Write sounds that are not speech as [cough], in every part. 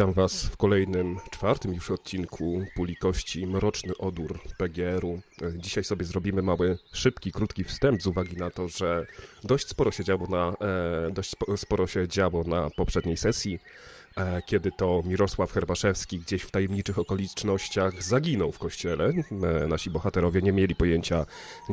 Witam Was w kolejnym, czwartym już odcinku Puli Kości Mroczny Odór PGR-u. Dzisiaj sobie zrobimy mały, szybki, krótki wstęp z uwagi na to, że dość sporo się działo na, e, dość sporo się działo na poprzedniej sesji. E, kiedy to Mirosław Herbaszewski gdzieś w tajemniczych okolicznościach zaginął w kościele. E, nasi bohaterowie nie mieli pojęcia,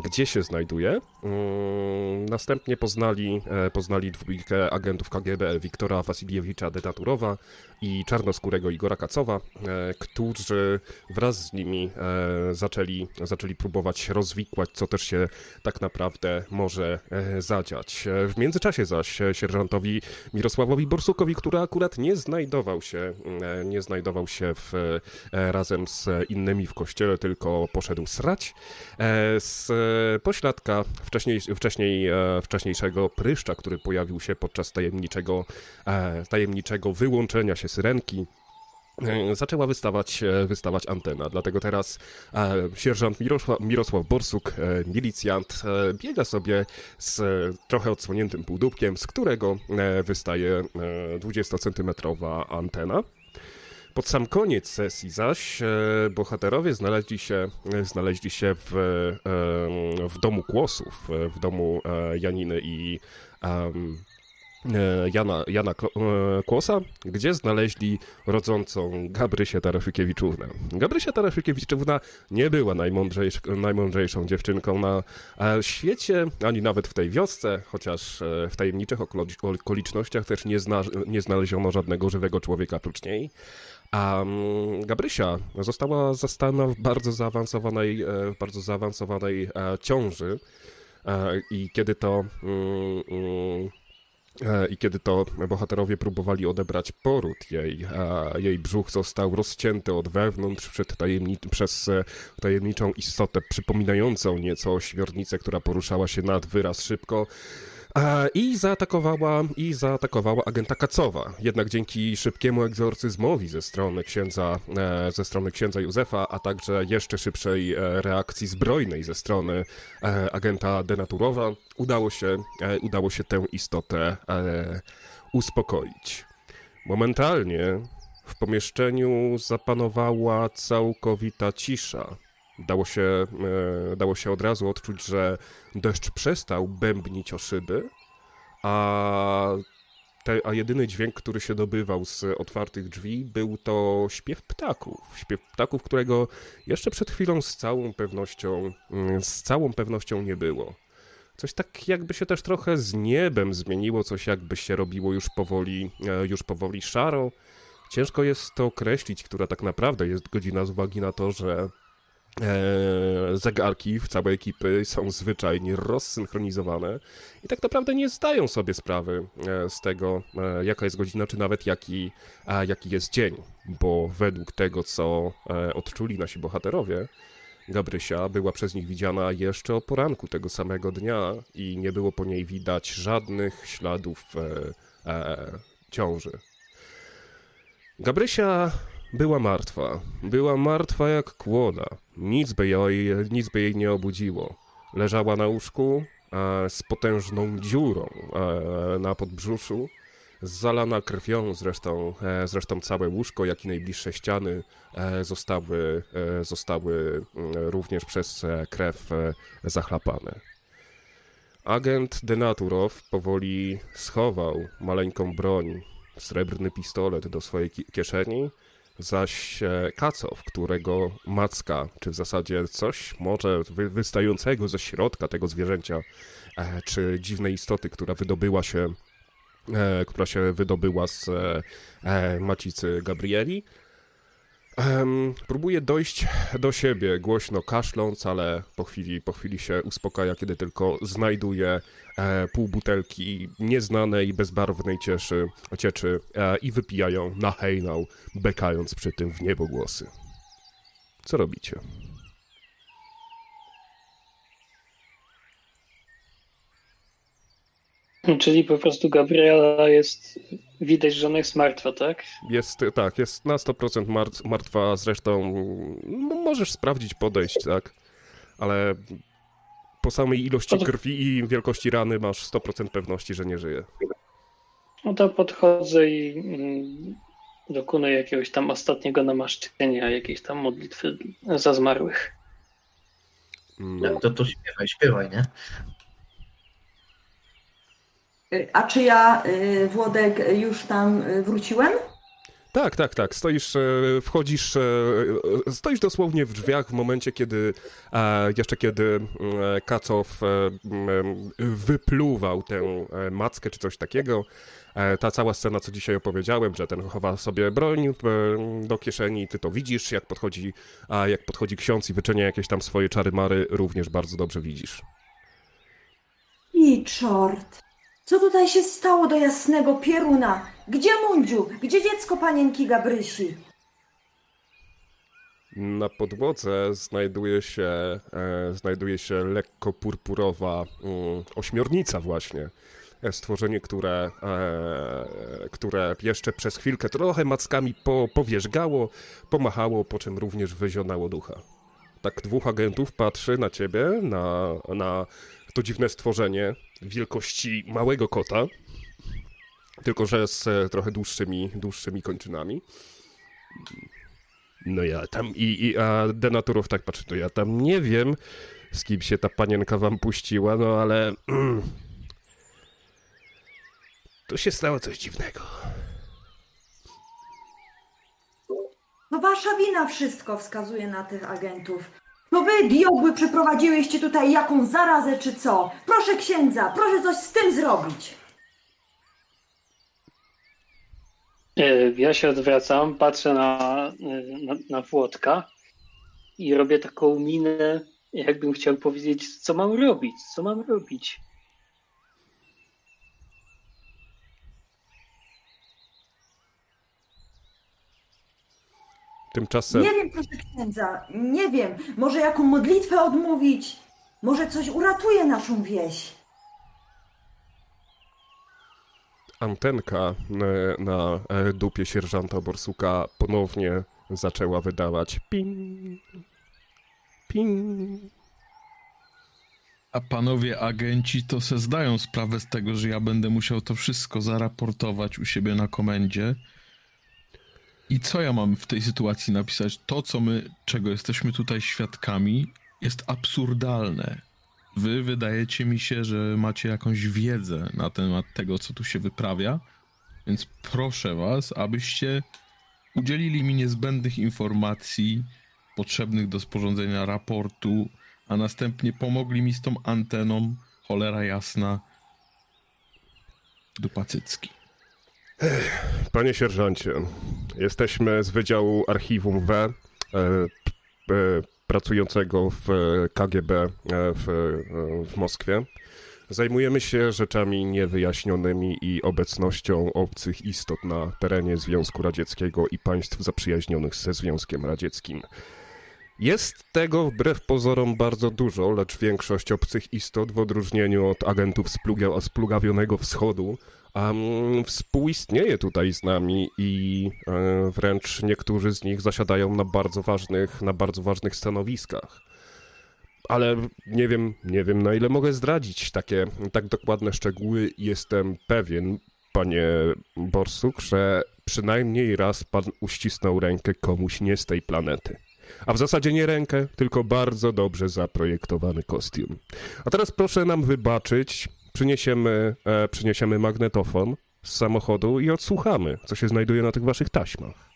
gdzie się znajduje. Mm, następnie poznali, e, poznali dwójkę agentów KGB Wiktora Wasiliewicza Denaturowa i czarnoskórego Igora Kacowa, którzy wraz z nimi zaczęli, zaczęli próbować rozwikłać, co też się tak naprawdę może zadziać. W międzyczasie zaś sierżantowi Mirosławowi Borsukowi, który akurat nie znajdował się, e, nie znajdował się w, e, razem z innymi w kościele, tylko poszedł srać. E, z pośladka wcześniej, wcześniej, wcześniejszego pryszcza, który pojawił się podczas tajemniczego, tajemniczego wyłączenia się syrenki, zaczęła wystawać, wystawać antena. Dlatego teraz e, sierżant Mirosław, Mirosław Borsuk, e, milicjant, e, biega sobie z trochę odsłoniętym półdubkiem, z którego e, wystaje 20-centymetrowa antena. Pod sam koniec sesji zaś bohaterowie znaleźli się, znaleźli się w, w domu Kłosów, w domu Janiny i E, Jana, Jana e, Kłosa, gdzie znaleźli rodzącą Gabrysię Tarasykiewiczównę. Gabrysia Tarasykiewiczówna nie była najmądrzejsz, najmądrzejszą dziewczynką na e, świecie, ani nawet w tej wiosce, chociaż w tajemniczych okolicznościach też nie, zna, nie znaleziono żadnego żywego człowieka prócz niej. A mm, Gabrysia została zastana w bardzo zaawansowanej, bardzo zaawansowanej ciąży i kiedy to mm, mm, E, I kiedy to bohaterowie próbowali odebrać poród jej, jej brzuch został rozcięty od wewnątrz tajemni przez e, tajemniczą istotę przypominającą nieco ośmiornicę, która poruszała się nad wyraz szybko, i zaatakowała, I zaatakowała agenta Kacowa. Jednak dzięki szybkiemu egzorcyzmowi ze strony księdza, e, ze strony księdza Józefa, a także jeszcze szybszej e, reakcji zbrojnej ze strony e, agenta Denaturowa, udało się, udało się tę istotę uspokoić. Momentalnie w pomieszczeniu zapanowała całkowita cisza. Dało się, e, dało się od razu odczuć, że deszcz przestał bębnić o szyby, a, te, a jedyny dźwięk, który się dobywał z otwartych drzwi, był to śpiew ptaków. Śpiew ptaków, którego jeszcze przed chwilą z całą pewnością, mm, z całą pewnością nie było. Coś tak jakby się też trochę z niebem zmieniło, coś jakby się robiło już powoli, e, już powoli szaro. Ciężko jest to określić, która tak naprawdę jest godzina z uwagi na to, że zegarki w całej ekipy są zwyczajnie rozsynchronizowane i tak naprawdę nie zdają sobie sprawy e, z tego, e, jaka jest godzina, czy nawet jaki, jaki jest dzień, bo według tego, co odczuli nasi bohaterowie, Gabrysia była przez nich widziana jeszcze o poranku tego samego dnia i nie było po niej widać żadnych śladów ciąży. Gabrysia była martwa. Była martwa jak kłoda. Nic by jej, nic by jej nie obudziło. Leżała na łóżku e, z potężną dziurą e, na podbrzuszu, zalana krwią zresztą, e, zresztą całe łóżko, jak i najbliższe ściany e, zostały, e, zostały mm, również przez e, krew zachlapane. Agent Denaturow powoli schował maleńką broń, srebrny pistolet do swojej kieszeni zaś e, Kacow, którego macka, czy w zasadzie coś może wystającego ze środka tego zwierzęcia, e, czy dziwnej istoty, która wydobyła się, e, która się wydobyła z macicy Gabrieli, Um, próbuje dojść do siebie, głośno kaszląc, ale po chwili, po chwili się uspokaja, kiedy tylko znajduje e, pół butelki nieznanej, bezbarwnej cieszy, cieczy e, i wypijają na hejnał, bekając przy tym w niebogłosy. Co robicie? [laughs] Czyli po prostu Gabriela jest, widać, że ona jest martwa, tak? Jest, tak, jest na 100% martwa, zresztą możesz sprawdzić, podejść, tak? Ale po samej ilości krwi i wielkości rany masz 100% pewności, że nie żyje. No to podchodzę i mm, dokonuje jakiegoś tam ostatniego namaszczenia, jakiejś tam modlitwy za zmarłych. No, To, to śpiewaj, śpiewaj, nie? Y, A czy ja, y, Włodek, już tam y, wróciłem? Tak, tak, tak. Stoisz, e, wchodzisz, e, e, stoisz dosłownie w drzwiach w momencie, kiedy jeszcze kiedy Kacow wypluwał tę mackę czy coś takiego. Ta cała scena, co dzisiaj opowiedziałem, że ten chowa sobie broń do kieszeni i ty to widzisz, jak podchodzi, a jak podchodzi ksiądz i wyczynia jakieś tam swoje czary-mary, również bardzo dobrze widzisz. I czort. Co tutaj się stało do jasnego pieruna? Gdzie Mundziu? Gdzie dziecko panienki Gabrysi? Na podłodze znajduje się, e, znajduje się lekko purpurowa mm, ośmiornica właśnie. E, Stworzenie, które, e, które jeszcze przez chwilkę trochę mackami po, powierzgało, pomachało, po czym również wyzionało ducha. Tak dwóch agentów patrzy na ciebie, na, na to dziwne stworzenie wielkości małego kota, tylko że z e, trochę dłuższymi, dłuższymi kończynami. No ja tam i, i a Denaturow tak patrzy, no ja tam nie wiem, z kim się ta panienka wam puściła, no ale... [clears throat] Tu się stało coś dziwnego. No wasza wina wszystko wskazuje na tych agentów. No wy, diobły, przyprowadziłyście tutaj jakąś zarazę czy co? Proszę księdza, proszę coś z tym zrobić. E, Ja się odwracam, patrzę na, e, na, na Włodka i robię taką minę, jakbym chciał powiedzieć, co mam robić, co mam robić. Tymczasem... Nie wiem, proszę księdza, nie wiem. Może jaką modlitwę odmówić? Może coś uratuje naszą wieś? antenka e, na e, dupie sierżanta Borsuka ponownie zaczęła wydawać ping, ping. A panowie agenci to se zdają sprawę z tego, że ja będę musiał to wszystko zaraportować u siebie na komendzie. I co ja mam w tej sytuacji napisać? To, co my, czego jesteśmy tutaj świadkami, jest absurdalne. Wy wydajecie mi się, że macie jakąś wiedzę na temat tego, co tu się wyprawia, więc proszę was, abyście udzielili mi niezbędnych informacji potrzebnych do sporządzenia raportu, a następnie pomogli mi z tą anteną, cholera jasna, dupa cycki. Panie sierżancie, jesteśmy z Wydziału Archiwum W, e, p- e, pracującego w e, KGB e, w, w Moskwie. Zajmujemy się rzeczami niewyjaśnionymi i obecnością obcych istot na terenie Związku Radzieckiego i państw zaprzyjaźnionych ze Związkiem Radzieckim. Jest tego wbrew pozorom bardzo dużo, lecz większość obcych istot, w odróżnieniu od agentów spluga- splugawionego wschodu, um, współistnieje tutaj z nami i e, wręcz niektórzy z nich zasiadają na bardzo ważnych, na bardzo ważnych stanowiskach. Ale nie wiem, nie wiem na ile mogę zdradzić takie tak dokładne szczegóły. Jestem pewien, panie Borsuk, że przynajmniej raz pan uścisnął rękę komuś nie z tej planety. A w zasadzie nie rękę, tylko bardzo dobrze zaprojektowany kostium. A teraz proszę nam wybaczyć, przyniesiemy, e, przyniesiemy magnetofon z samochodu i odsłuchamy, co się znajduje na tych waszych taśmach.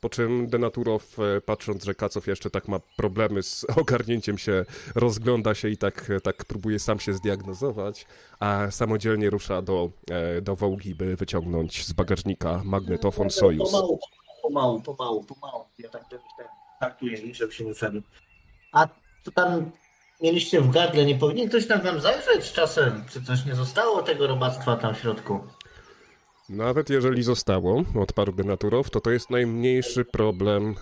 Po czym Denaturow, e, patrząc, że Kacow jeszcze tak ma problemy z [laughs] ogarnięciem się, rozgląda się i tak, tak próbuje sam się zdiagnozować, a samodzielnie rusza do, e, do Wołgi, by wyciągnąć z bagażnika magnetofon Sojus. Pomału, pomału, pomału, pomału. Ja tak ten, traktuję ich, żeby się nie. A to tam mieliście w gardle, nie powinien ktoś tam wam zajrzeć czasem? Czy coś nie zostało tego robactwa tam w środku? Nawet jeżeli zostało, odparł Denaturow, to to jest najmniejszy problem e,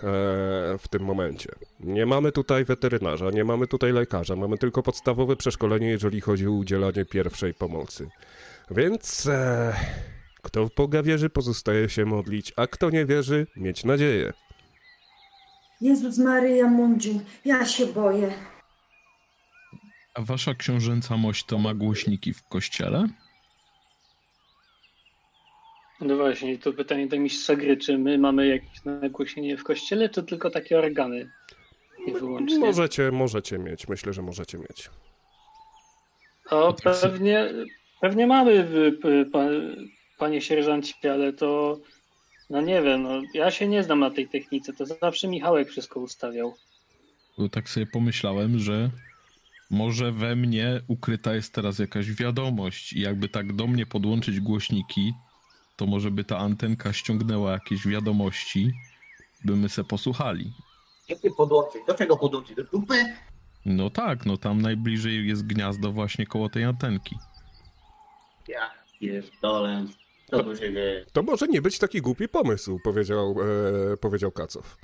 w tym momencie. Nie mamy tutaj weterynarza, nie mamy tutaj lekarza, mamy tylko podstawowe przeszkolenie, jeżeli chodzi o udzielanie pierwszej pomocy. Więc e, kto w Boga wierzy, pozostaje się modlić, a kto nie wierzy, mieć nadzieję. Jezus Maryja Mundziu, ja się boję. A wasza książęca mość to ma głośniki w kościele? No właśnie, to pytanie do mistrza gry, czy my mamy jakieś nagłośnienie w kościele, czy tylko takie organy? I wyłącznie. Możecie, możecie mieć, myślę, że możecie mieć. O, pewnie, pewnie mamy, panie sierżancie, ale to, no nie wiem, no, ja się nie znam na tej technice, to zawsze Michałek wszystko ustawiał. Tak sobie pomyślałem, że może we mnie ukryta jest teraz jakaś wiadomość i jakby tak do mnie podłączyć głośniki, to może by ta antenka ściągnęła jakieś wiadomości, by my se posłuchali. Jakie podłączyć? Do czego podłączyć? Do dupy? No tak, no tam najbliżej jest gniazdo właśnie koło tej antenki. Ja pierdolę. Się dzieje? To może nie być taki głupi pomysł, powiedział, e, powiedział Kacow.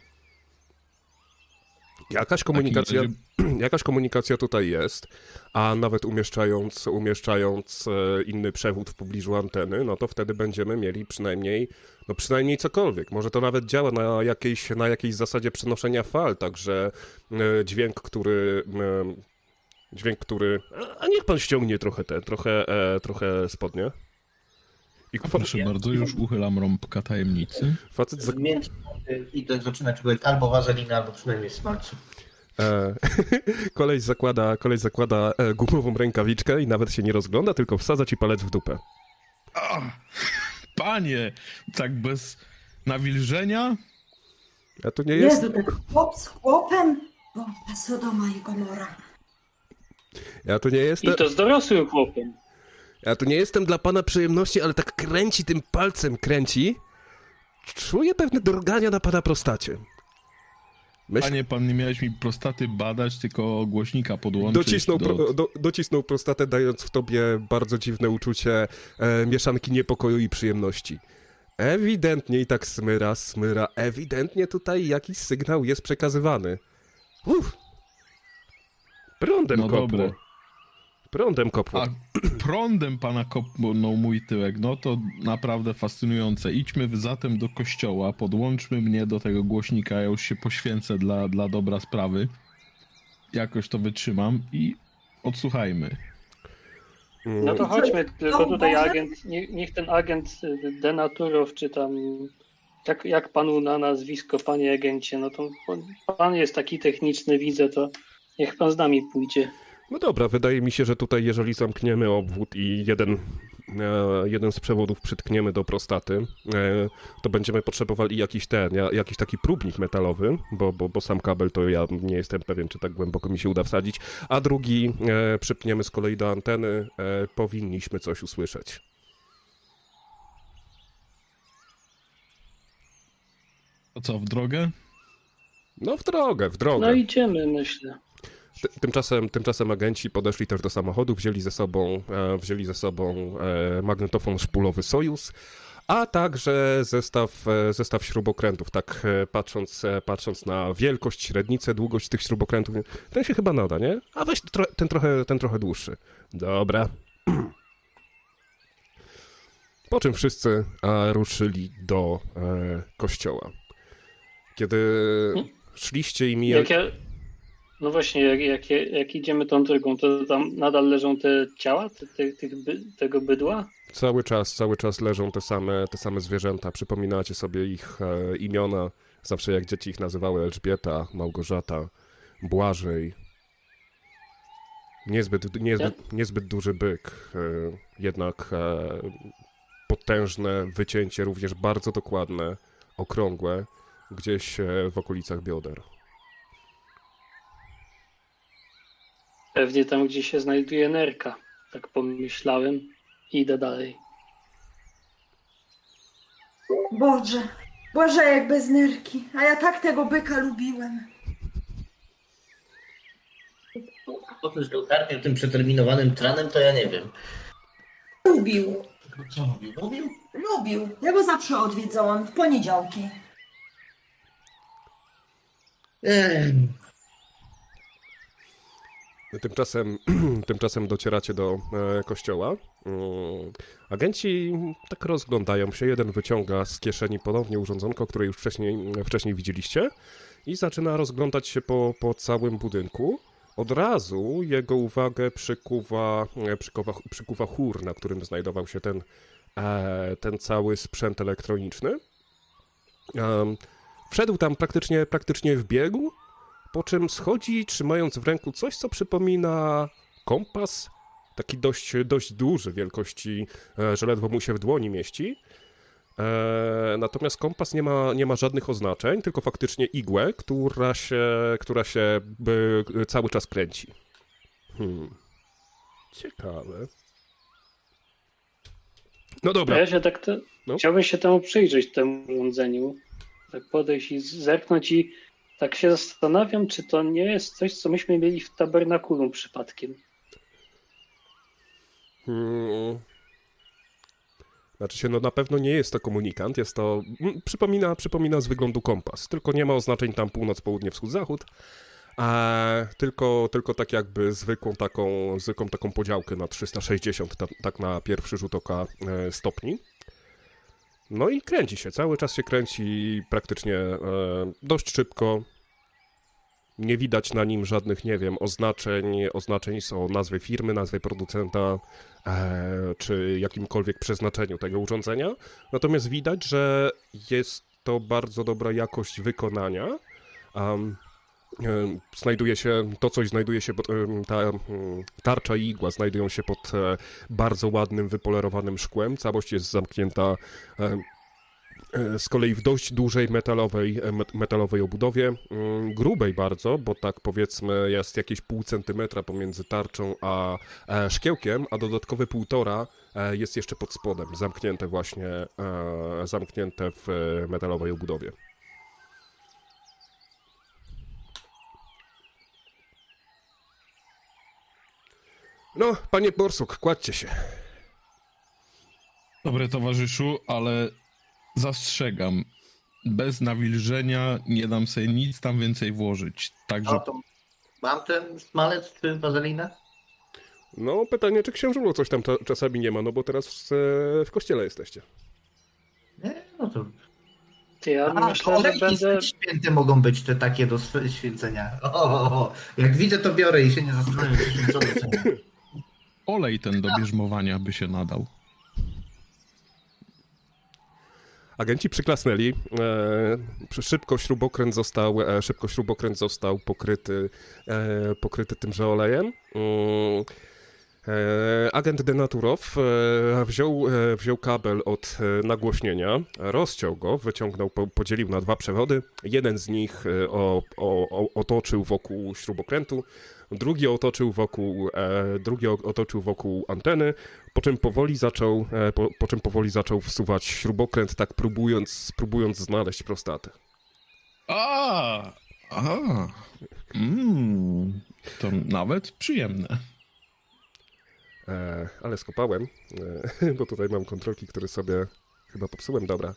Jakaś komunikacja, [clears throat] jakaś komunikacja tutaj jest, a nawet umieszczając, umieszczając e, inny przewód w pobliżu anteny, no to wtedy będziemy mieli przynajmniej, no przynajmniej cokolwiek. Może to nawet działa na jakiejś, na jakiejś zasadzie przenoszenia fal, także e, dźwięk, który... E, Dźwięk, który. A- niech pan ściągnie trochę te, trochę, trochę spodnie. I Proszę bardzo, już uchylam rąbka tajemnicy. facet za, Zmienić i to zaczyna czegoś albo wazelina, albo przynajmniej smalcu. E, [laughs] koleś zakłada, koleś zakłada e, gumową rękawiczkę i nawet się nie rozgląda, tylko wsadza ci palec w dupę. A, panie, tak bez nawilżenia? A to nie jest. Jezu, ten chłop z chłopem. Boże, Sodoma i Gomora. Ja tu nie I jestem. to z dorosłym chłopem. Ja tu nie jestem dla pana przyjemności, ale tak kręci tym palcem kręci. Czuję pewne drgania na pana prostacie. Myśl, Panie, pan nie miałeś mi prostaty badać, tylko głośnika podłączyć docisnął, do... pro, do, docisnął prostatę, dając w tobie bardzo dziwne uczucie e, mieszanki niepokoju i przyjemności. Ewidentnie i tak smyra, smyra. Ewidentnie tutaj jakiś sygnał jest przekazywany. Uff. Prądem No kopło. dobre. Prądem kopło. A prądem pana kopnął mój tyłek, no to naprawdę fascynujące. Idźmy zatem do kościoła, podłączmy mnie do tego głośnika, ja już się poświęcę dla, dla dobra sprawy. Jakoś to wytrzymam i odsłuchajmy. Mm, No to chodźmy, tylko No, tutaj agent, nie, niech ten agent y, Denaturow, czy tam, jak, jak panu na nazwisko, panie agencie, no to pan- pan jest taki techniczny, widzę, to niech pan z nami pójdzie. No dobra, wydaje mi się, że tutaj jeżeli zamkniemy obwód i jeden, e, jeden z przewodów przytkniemy do prostaty, e, to będziemy potrzebowali jakiś ten, ja- jakiś taki próbnik metalowy, bo, bo, bo sam kabel to ja nie jestem pewien, czy tak głęboko mi się uda wsadzić, a drugi e, przypniemy z kolei do anteny, e, powinniśmy coś usłyszeć. To co, w drogę? No w drogę, w drogę. No idziemy, myślę. Ty- Tymczasem, tymczasem agenci podeszli też do samochodu, wzięli ze sobą, e, wzięli ze sobą e, magnetofon szpulowy Sojus, a także zestaw, e, zestaw śrubokrętów. Tak patrząc, patrząc na wielkość, średnicę, długość tych śrubokrętów, ten się chyba nada, nie? A weź tro, ten, trochę, ten trochę dłuższy. Dobra. [clears throat] Po czym wszyscy ruszyli do kościoła. Kiedy szliście i mijali... No właśnie, jak, jak, jak idziemy tą drogą, to tam nadal leżą te ciała te, te, tych, by, tego bydła? Cały czas, cały czas leżą te same, te same zwierzęta. Przypominacie sobie ich e, imiona. Zawsze jak dzieci ich nazywały Elżbieta, Małgorzata, Błażej. Niezbyt, niezbyt, niezbyt duży byk, e, jednak e, potężne wycięcie, również bardzo dokładne, okrągłe, gdzieś e, w okolicach bioder. Pewnie tam, gdzie się znajduje nerka. Tak pomyślałem i idę dalej. Boże, Boże, jak bez nerki. A ja tak tego byka lubiłem. Potem, że ogarniał tym przeterminowanym tranem, to ja nie wiem. Lubił, Co mówił? Mówił? lubił. Ja go zawsze odwiedzałam w poniedziałki. Tymczasem, [clears throat] tymczasem docieracie do e, kościoła. Mm, agenci tak rozglądają się. Jeden wyciąga z kieszeni ponownie urządzonko, które już wcześniej, wcześniej widzieliście i zaczyna rozglądać się po, po całym budynku. Od razu jego uwagę przykuwa, e, przykuwa, przykuwa chór, na którym znajdował się ten e, ten cały sprzęt elektroniczny. Wszedł tam praktycznie, praktycznie w biegu, po czym schodzi, trzymając w ręku coś, co przypomina kompas, taki dość, dość duży, wielkości, e, że ledwo mu się w dłoni mieści. E, natomiast kompas nie ma, nie ma żadnych oznaczeń, tylko faktycznie igłę, która się, która się cały czas kręci. Hmm. Ciekawe. No dobra. Ja się tak te... No. chciałbym się temu przyjrzeć, temu urządzeniu. Tak podejść i zerknąć i tak się zastanawiam, czy to nie jest coś, co myśmy mieli w tabernakulum przypadkiem. Hmm. Znaczy się, no na pewno nie jest to komunikant, jest to, mm, przypomina, przypomina z wyglądu kompas, tylko nie ma oznaczeń tam północ, południe, wschód, zachód, a tylko, tylko tak jakby zwykłą taką, zwykłą taką podziałkę na 360, ta, tak na pierwszy rzut oka e, stopni. No i kręci się, cały czas się kręci praktycznie e, dość szybko. Nie widać na nim żadnych, nie wiem, oznaczeń. Oznaczeń są nazwy firmy, nazwy producenta, e, czy jakimkolwiek przeznaczeniu tego urządzenia. Natomiast widać, że jest to bardzo dobra jakość wykonania. Um, znajduje się, to coś znajduje się, ta tarcza i igła znajdują się pod e, bardzo ładnym, wypolerowanym szkłem. Całość jest zamknięta e, z kolei w dość dużej metalowej, e, met- metalowej obudowie, mm, grubej bardzo, bo tak powiedzmy jest jakieś pół centymetra pomiędzy tarczą a e, szkiełkiem, a dodatkowe półtora e, jest jeszcze pod spodem, zamknięte właśnie, e, zamknięte w e, metalowej obudowie. No, panie Borsuk, kładźcie się. Dobre towarzyszu, ale zastrzegam. Bez nawilżenia nie dam sobie nic tam więcej włożyć. Także to mam ten smalec czy wazelinę? No, pytanie, czy księżulu coś tam cza- czasami nie ma, no bo teraz w, w kościele jesteście. Nie, no to... Ty, ja A, myślę, że będę... święte mogą być te takie do święcenia. O, o, o. Jak widzę, to biorę i się nie zastanawiam, olej ten do bierzmowania by się nadał. Agenci przyklasnęli. E, szybko śrubokręt został, e, szybko śrubokręt został pokryty, e, pokryty tymże olejem. E, agent Denaturow e, wziął, e, wziął kabel od e, nagłośnienia, rozciął go, wyciągnął, po, podzielił na dwa przewody. Jeden z nich e, o, o, otoczył wokół śrubokrętu, drugi otoczył wokół, e, drugi otoczył wokół anteny, po czym powoli zaczął, e, po, po czym powoli zaczął wsuwać śrubokręt, tak próbując, próbując znaleźć prostatę. A, a, mm, to nawet przyjemne. E, ale skopałem, e, [laughs] bo tutaj mam kontrolki, które sobie chyba popsułem, dobra.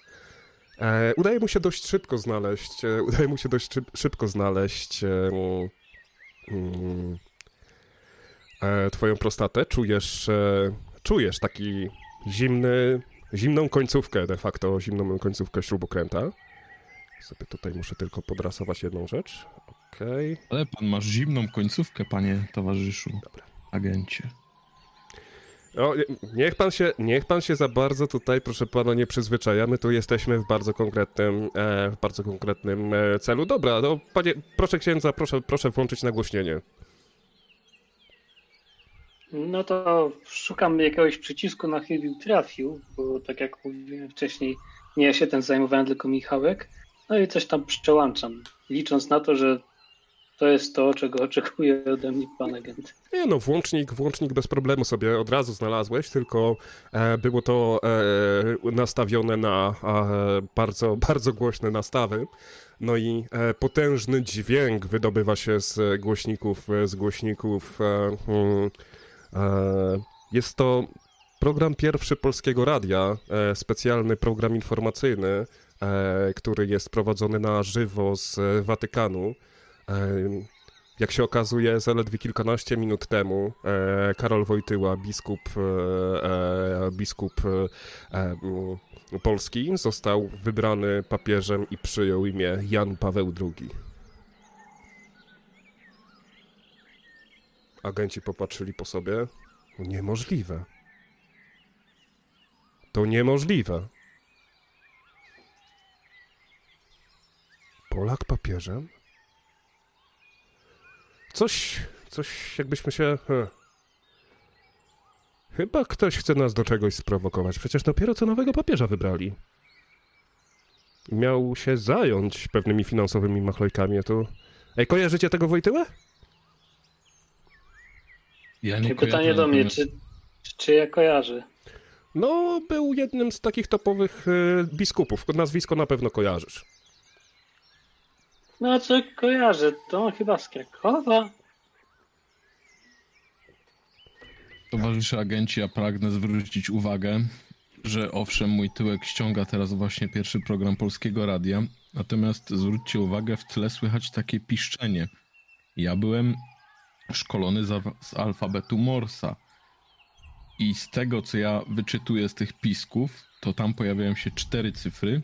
E, udaje mu się dość szybko znaleźć, e, udaje mu się dość szyb, szybko znaleźć e, mm, e, twoją prostatę. Czujesz, czujesz taki zimny, zimną końcówkę de facto, zimną końcówkę śrubokręta. Sobie tutaj muszę tylko podrasować jedną rzecz. Okej. Ale pan masz zimną końcówkę, panie towarzyszu, Dobra. agencie. O, niech pan, się, niech pan się za bardzo tutaj, proszę pana, nie przyzwyczaja. My tu jesteśmy w bardzo konkretnym, e, w bardzo konkretnym e, celu. Dobra, no panie, proszę księdza, proszę, proszę włączyć nagłośnienie. No to szukam jakiegoś przycisku na chybił trafił, bo tak jak mówiłem wcześniej, nie ja się tym zajmowałem, tylko Michałek. No i coś tam przełączam, licząc na to, że to jest to, czego oczekuje ode mnie pan agent. Nie no, włącznik, włącznik bez problemu sobie od razu znalazłeś, tylko e, było to e, nastawione na e, bardzo, [laughs] bardzo głośne nastawy. No i potężny dźwięk wydobywa się z głośników, z głośników. E, mm, e, jest to program pierwszy Polskiego Radia, specjalny program informacyjny, który jest prowadzony na żywo z Watykanu. Jak się okazuje, zaledwie kilkanaście minut temu e, Karol Wojtyła, biskup, e, e, biskup Polski, został wybrany papieżem i przyjął imię Jan Paweł II. Agenci popatrzyli po sobie. Niemożliwe. To niemożliwe. Polak papieżem? Coś, coś jakbyśmy się... Hm. Chyba ktoś chce nas do czegoś sprowokować. Przecież dopiero co nowego papieża wybrali. Miał się zająć pewnymi finansowymi machlojkami, a tu... Ej, kojarzycie tego Wojtyłę? Ja nie pytanie kojarzę, do mnie, czy, czy, czy ja kojarzę? No, był jednym z takich topowych e, biskupów. Nazwisko na pewno kojarzysz. No co kojarzę, to chyba z Krakowa. Towarzysze agenci, ja pragnę zwrócić uwagę, że owszem, mój tyłek ściąga teraz właśnie pierwszy program Polskiego Radia, natomiast zwróćcie uwagę, w tle słychać takie piszczenie. Ja byłem szkolony z alfabetu Morsa i z tego, co ja wyczytuję z tych pisków, to tam pojawiają się cztery cyfry.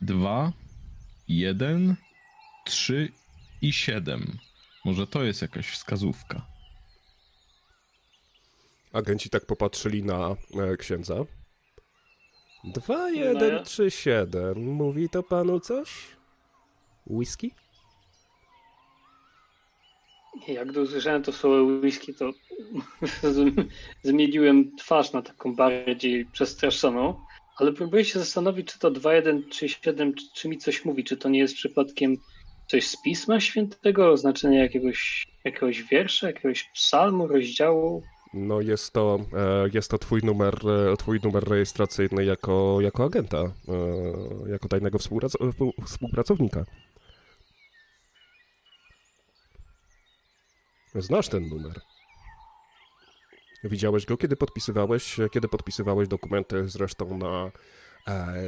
Dwa, jeden, trzy i siedem. Może to jest jakaś wskazówka. Agenci tak popatrzyli na e, księdza. 2, No 1, ja- 3, 7. Mówi to panu coś? Whisky? Jak usłyszałem to słowo whisky, to [laughs] zmieniłem twarz na taką bardziej przestraszoną. Ale próbuję się zastanowić, czy to 2137, czy, czy mi coś mówi, czy to nie jest przypadkiem coś z Pisma Świętego, oznaczenie jakiegoś, jakiegoś wiersza, jakiegoś psalmu, rozdziału. No jest to, e, jest to twój numer, e, twój numer rejestracyjny jako, jako agenta, e, jako tajnego współprac- współ- współpracownika. Znasz ten numer. Widziałeś go, kiedy podpisywałeś, kiedy podpisywałeś dokumenty zresztą na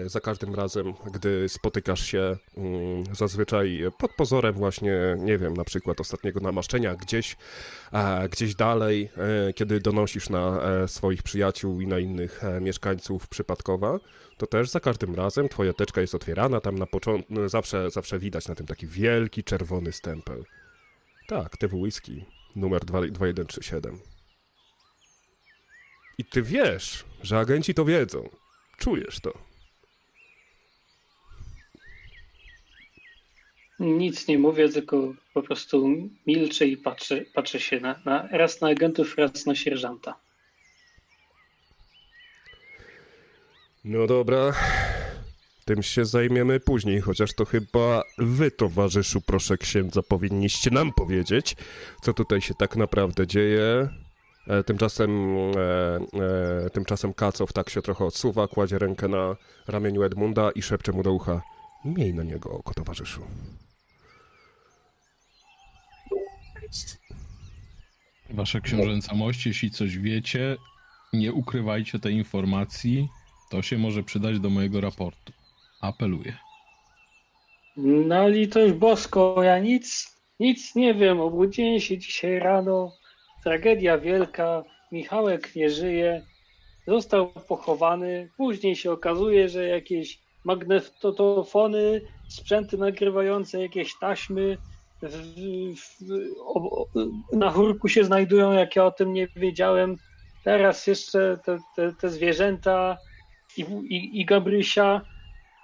za każdym razem, gdy spotykasz się mm, zazwyczaj pod pozorem właśnie, nie wiem, na przykład ostatniego namaszczenia gdzieś, e, gdzieś dalej, e, kiedy donosisz na e, swoich przyjaciół i na innych e, mieszkańców przypadkowa, to też za każdym razem twoja teczka jest otwierana, tam na początku, zawsze, zawsze widać na tym taki wielki czerwony stempel. Tak, te whisky, numer 2 2137. I ty wiesz, że agenci to wiedzą. Czujesz to. Nic nie mówię, tylko po prostu milczę i patrzę, patrzę się na, na, raz na agentów, raz na sierżanta. No dobra. Tym się zajmiemy później, chociaż to chyba wy, towarzyszu, proszę księdza, powinniście nam powiedzieć, co tutaj się tak naprawdę dzieje. E, tymczasem, e, e, tymczasem Kacow tak się trochę odsuwa, kładzie rękę na ramieniu Edmunda i szepcze mu do ucha. Miej na niego oko, towarzyszu. Wasza książęca mość, jeśli coś wiecie, nie ukrywajcie tej informacji. To się może przydać do mojego raportu. Apeluję. No litość bosko, ja nic, nic nie wiem. Obudziłem się dzisiaj rano. Tragedia wielka. Michałek nie żyje. Został pochowany. Później się okazuje, że jakieś magnetofony, sprzęty nagrywające jakieś taśmy w, w, o, na chórku się znajdują, jak ja o tym nie wiedziałem. Teraz jeszcze te, te, te zwierzęta i, i, i Gabrysia.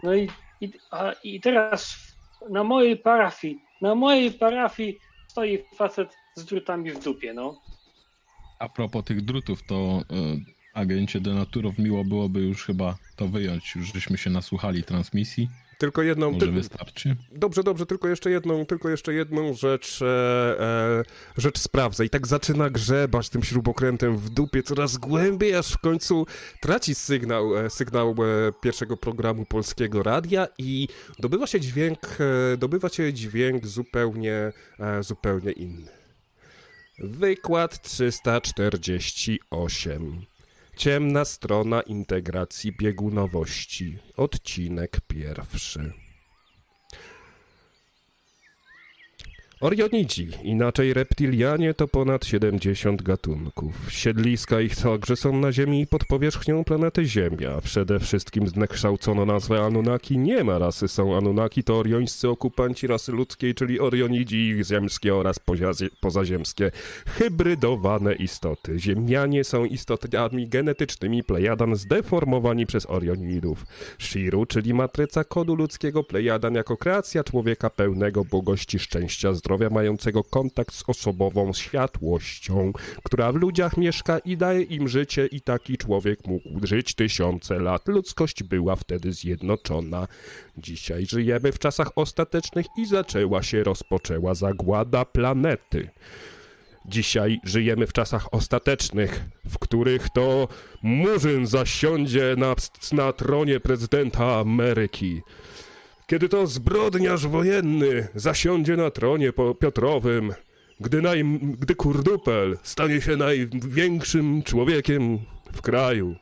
No i, i, a, i teraz na mojej parafii, na mojej parafii stoi facet z drutami w dupie, no. A propos tych drutów, to y, agencie Denaturow miło byłoby już chyba to wyjąć. Już żeśmy się nasłuchali transmisji. Tylko jedną... Może ty- wystarczy? Dobrze, dobrze, tylko jeszcze jedną, tylko jeszcze jedną rzecz, e, e, rzecz sprawdzę. I tak zaczyna grzebać tym śrubokrętem w dupie coraz głębiej, aż w końcu traci sygnał, e, sygnał e, pierwszego programu Polskiego Radia i dobywa się dźwięk, e, dobywa się dźwięk zupełnie, e, zupełnie inny. Wykład 348. Ciemna strona integracji biegunowości. Odcinek pierwszy. Orionidzi, inaczej reptilianie, to ponad 70 gatunków. Siedliska ich także są na Ziemi i pod powierzchnią planety Ziemia. Przede wszystkim znekształcono nazwę Anunnaki. Nie ma rasy, są Anunnaki, to oriońscy okupanci rasy ludzkiej, czyli Orionidzi, ich ziemskie oraz pozazie- pozaziemskie. Hybrydowane istoty. Ziemianie są istotami genetycznymi Plejadan zdeformowani przez Orionidów. Shiru, czyli matryca kodu ludzkiego Plejadan jako kreacja człowieka pełnego błogości, szczęścia, zdrowia, mającego kontakt z osobową światłością, która w ludziach mieszka i daje im życie i taki człowiek mógł żyć tysiące lat. Ludzkość była wtedy zjednoczona. Dzisiaj żyjemy w czasach ostatecznych i zaczęła się, rozpoczęła zagłada planety. Dzisiaj żyjemy w czasach ostatecznych, w których to Murzyn zasiądzie na, na tronie prezydenta Ameryki. Kiedy to zbrodniarz wojenny zasiądzie na tronie po Piotrowym, gdy, naj, gdy Kurdupel stanie się największym człowiekiem w kraju.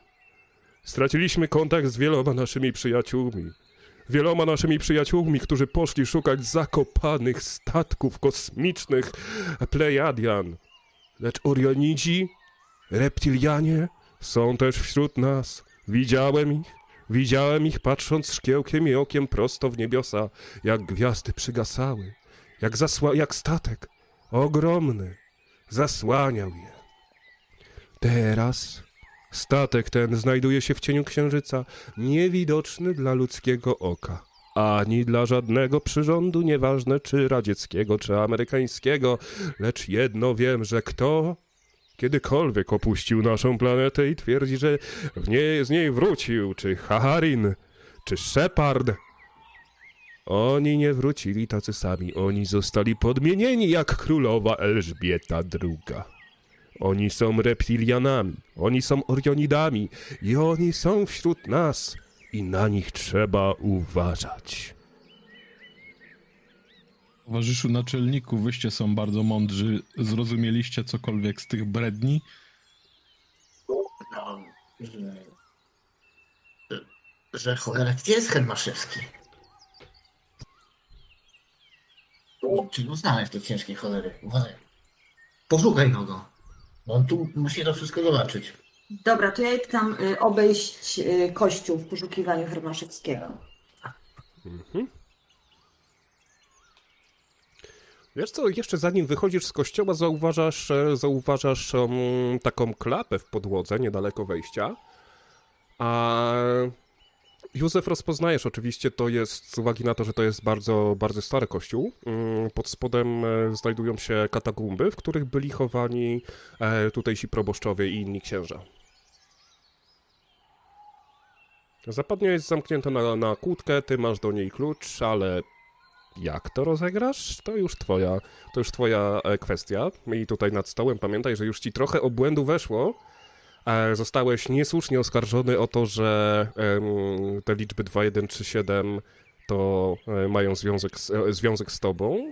Straciliśmy kontakt z wieloma naszymi przyjaciółmi. Wieloma naszymi przyjaciółmi, którzy poszli szukać zakopanych statków kosmicznych Plejadian. Lecz Orionidzi, reptilianie są też wśród nas. Widziałem ich, widziałem ich patrząc szkiełkiem i okiem prosto w niebiosa, jak gwiazdy przygasały, jak, zasła, jak statek, ogromny, zasłaniał je. Teraz statek ten znajduje się w cieniu księżyca, niewidoczny dla ludzkiego oka, ani dla żadnego przyrządu, nieważne czy radzieckiego, czy amerykańskiego, lecz jedno wiem, że kto kiedykolwiek opuścił naszą planetę i twierdzi, że w nie, z niej wrócił, czy Haharin, czy Shepard, oni nie wrócili tacy sami, oni zostali podmienieni jak królowa Elżbieta II. Oni są reptilianami, oni są orionidami i oni są wśród nas i na nich trzeba uważać. Towarzyszu naczelniku, wyście są bardzo mądrzy. Zrozumieliście cokolwiek z tych bredni? No, że, że cholera, gdzie jest Hermaszewski? Czy go znaleźć do ciężkiej cholery? Uważaj. Poszukaj go go. On tu musi to wszystko zobaczyć. Dobra, to ja idę tam y, obejść y, kościół w poszukiwaniu Hermaszewskiego. Wiesz co, jeszcze zanim wychodzisz z kościoła, zauważasz, e, zauważasz um, taką klapę w podłodze niedaleko wejścia. A Józef rozpoznajesz oczywiście, to jest z uwagi na to, że to jest bardzo, bardzo stary kościół. Mm, Pod spodem e, znajdują się katakumby, w których byli chowani e, tutejsi proboszczowie i inni księża. Zapadnia jest zamknięta na, na kłódkę, ty masz do niej klucz, ale jak to rozegrasz, to już twoja, to już twoja e, kwestia. I tutaj nad stołem pamiętaj, że już ci trochę obłędu weszło. E, zostałeś niesłusznie oskarżony o to, że te liczby 2, 1, 3, 7 to e, mają związek z, związek z tobą,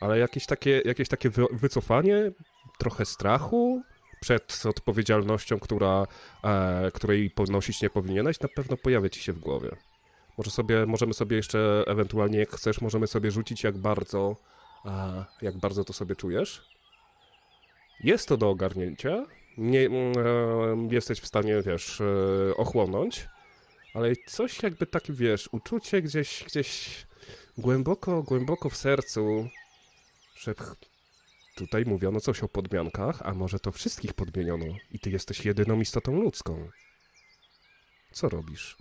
ale jakieś takie, jakieś takie wy, wycofanie, trochę strachu przed odpowiedzialnością, która, której ponosić nie powinieneś, na pewno pojawia ci się w głowie. Może sobie, możemy sobie jeszcze ewentualnie, jak chcesz, możemy sobie rzucić, jak bardzo, jak bardzo to sobie czujesz. Jest to do ogarnięcia. Nie, mm, jesteś w stanie, wiesz, e, ochłonąć, ale coś jakby takie, wiesz, uczucie gdzieś, gdzieś głęboko, głęboko w sercu, że tutaj mówiono coś o podmiankach, a może to wszystkich podmieniono i ty jesteś jedyną istotą ludzką. Co robisz?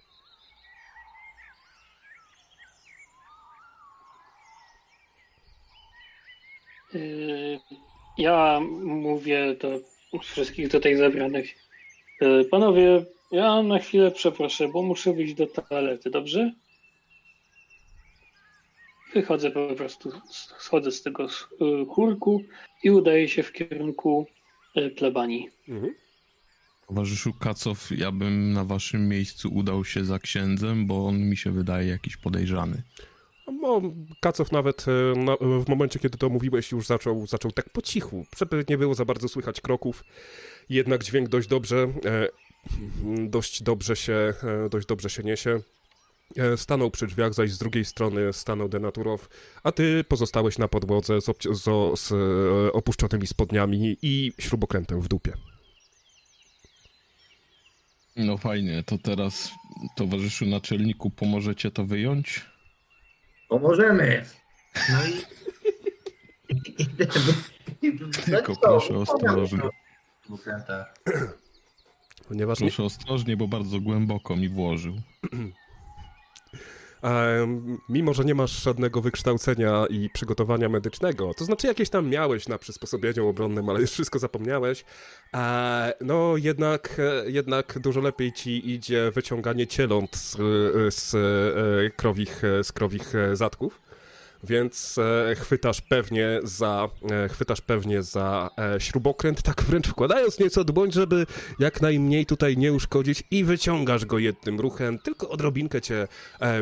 Ja mówię do wszystkich tutaj zebranych. y, Panowie, ja na chwilę przeproszę, bo muszę wyjść do toalety, dobrze? Wychodzę po prostu, schodzę z tego y, chórku i udaję się w kierunku plebanii. Mhm. Towarzyszu Kacow, ja bym na waszym miejscu udał się za księdzem, bo on mi się wydaje jakiś podejrzany. No, Kacow nawet e, na, w momencie, kiedy to mówiłeś, już zaczął, zaczął tak po cichu, żeby nie było za bardzo słychać kroków. Jednak dźwięk dość dobrze, e, dość dobrze się, e, dość dobrze się niesie. E, Stanął przy drzwiach, zaś z drugiej strony stanął Denaturow, a ty pozostałeś na podłodze z, z, z e, opuszczonymi spodniami i śrubokrętem w dupie. No fajnie, to teraz towarzyszu naczelniku pomożecie to wyjąć? Pomożemy. No i... Tylko proszę ostrożnie. Ponieważ nie, Proszę ostrożnie, bo bardzo głęboko mi włożył. Mimo, że nie masz żadnego wykształcenia i przygotowania medycznego, to znaczy jakieś tam miałeś na przysposobieniu obronnym, ale już wszystko zapomniałeś, e, no jednak, e, jednak dużo lepiej ci idzie wyciąganie cieląt z, e, z, krowich, z krowich zatków. Więc e, chwytasz pewnie za, e, chwytasz pewnie za e, śrubokręt, tak wręcz wkładając nieco dłoń, żeby jak najmniej tutaj nie uszkodzić i wyciągasz go jednym ruchem, tylko odrobinkę cię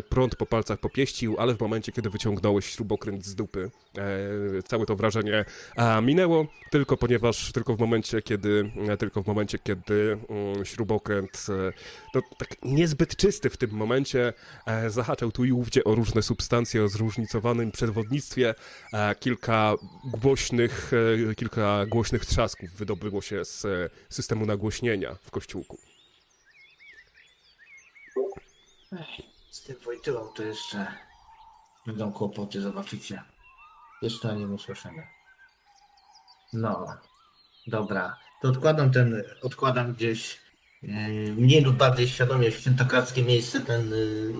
prąd po palcach popieścił, ale w momencie, kiedy wyciągnąłeś śrubokręt z dupy, całe to wrażenie minęło, tylko ponieważ, tylko w momencie, kiedy, tylko w momencie, kiedy mm, śrubokręt, no tak niezbyt czysty w tym momencie, zahaczał tu i ówdzie o różne substancje o zróżnicowanym przewodnictwie, e, kilka głośnych, e, kilka głośnych trzasków wydobyło się z e, systemu nagłośnienia w kościółku. Z tym Wojtyłą to jeszcze będą kłopoty, zobaczycie. Jeszcze o nim usłyszymy. No, dobra. To odkładam ten, odkładam gdzieś mniej lub bardziej świadomie w świętokradzkie miejsce ten y,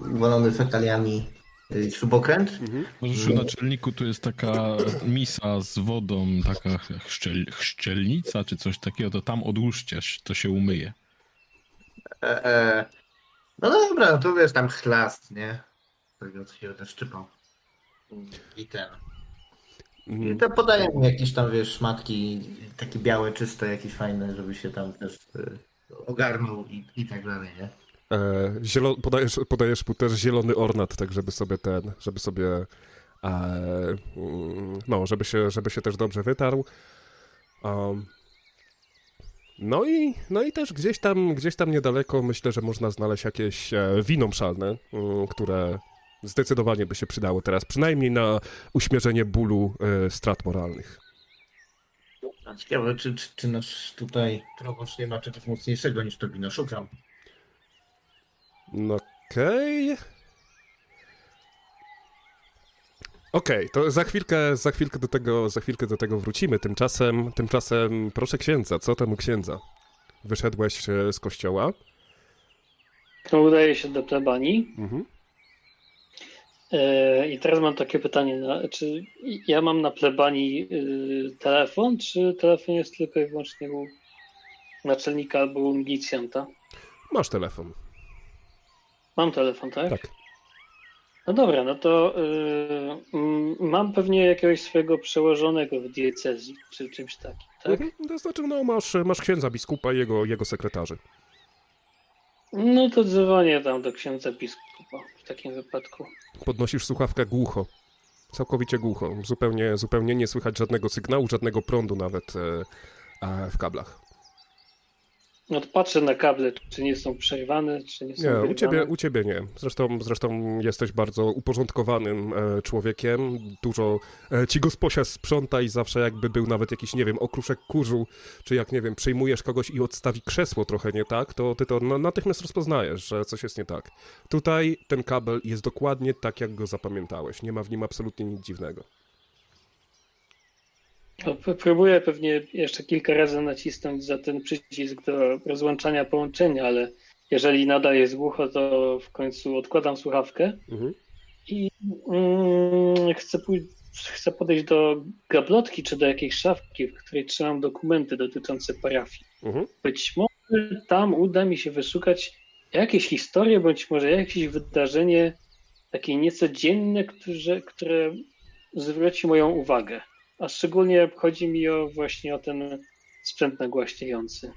fekaliami y, śrubokręt. Towarzyszu naczelniku, tu jest taka misa z wodą, taka chrzczel, chrzczelnica czy coś takiego, to tam odłóżcie, to się umyje. E, e, no dobra, no to jest tam chlast, nie? Tego się będę szczypał. I ten. I Mm, to podaję mi jakieś tam, wiesz, szmatki takie białe, czyste, jakieś fajne, żeby się tam też y, ogarnął i, i tak dalej, nie? E, zielo, podajesz, podajesz mu też zielony ornat, tak żeby sobie ten, żeby sobie e, mm, no, żeby się, żeby się też dobrze wytarł. Um, no i, no i też gdzieś tam, gdzieś tam niedaleko myślę, że można znaleźć jakieś e, wino mszalne, mm, które zdecydowanie by się przydało teraz, przynajmniej na uśmierzenie bólu e, strat moralnych. A ciekawe, czy, czy, czy nasz tutaj proboszcz nie ma czegoś mocniejszego niż to wino. Szukam. No Okej. Okej, to za chwilkę, za chwilkę do tego, za chwilkę do tego wrócimy. Tymczasem, tymczasem proszę księdza, co tam u księdza? Wyszedłeś e, z kościoła? No, udaje się do plebanii. Mhm. E, I teraz mam takie pytanie, czy ja mam na plebanii y, telefon, czy telefon jest tylko i wyłącznie u naczelnika albo u milicjanta? Masz telefon. Mam telefon, tak? Tak. No dobra, no to y, mam pewnie jakiegoś swojego przełożonego w diecezji, czy czymś takim, tak? Mhm. To znaczy, no masz, masz księdza biskupa i jego, jego sekretarzy. No to dzwonię tam do księdza biskupa w takim wypadku. Podnosisz słuchawkę głucho. Całkowicie głucho. Zupełnie, zupełnie nie słychać żadnego sygnału, żadnego prądu nawet e, e, w kablach. No patrzę na kable, czy nie są przerwane, czy nie są Nie, u ciebie, u ciebie nie. Zresztą, zresztą jesteś bardzo uporządkowanym e, człowiekiem. Dużo e, ci gosposia sprząta i zawsze jakby był nawet jakiś, nie wiem, okruszek kurzu, czy jak, nie wiem, przyjmujesz kogoś i odstawi krzesło trochę nie tak, to ty to na, natychmiast rozpoznajesz, że coś jest nie tak. Tutaj ten kabel jest dokładnie tak, jak go zapamiętałeś. Nie ma w nim absolutnie nic dziwnego. No, próbuję pewnie jeszcze kilka razy nacisnąć za ten przycisk do rozłączania połączenia, ale jeżeli nadal jest głucho, to w końcu odkładam słuchawkę Mhm. i mm, chcę, pój- chcę podejść do gablotki czy do jakiejś szafki, w której trzymam dokumenty dotyczące parafii. Mhm. Być może tam uda mi się wyszukać jakieś historie, bądź może jakieś wydarzenie takie niecodzienne, które, które zwróci moją uwagę. A szczególnie chodzi mi o właśnie o ten sprzęt nagłaśniający.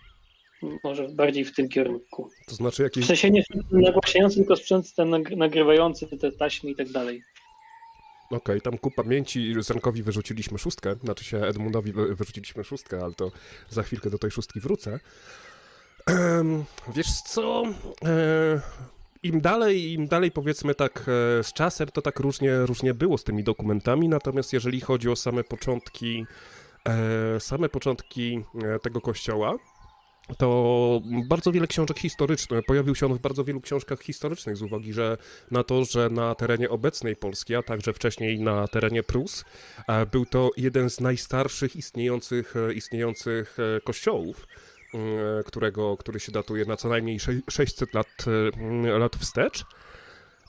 Może bardziej w tym kierunku. To znaczy W jakiś... sensie nie sprzęt nagłaśniający, tylko sprzęt ten nag- nagrywający te taśmy i tak dalej. Okej, tam ku pamięci Zenkowi wyrzuciliśmy szóstkę, znaczy się Edmundowi wy- wyrzuciliśmy szóstkę, ale to za chwilkę do tej szóstki wrócę. Em, wiesz co? E, im dalej, im dalej powiedzmy tak e, z czasem, to tak różnie, różnie było z tymi dokumentami, natomiast jeżeli chodzi o same początki, e, same początki e, tego kościoła, to bardzo wiele książek historycznych, pojawił się on w bardzo wielu książkach historycznych z uwagi że na to, że na terenie obecnej Polski, a także wcześniej na terenie Prus, był to jeden z najstarszych istniejących, istniejących kościołów, którego, który się datuje na co najmniej 600 lat, lat wstecz.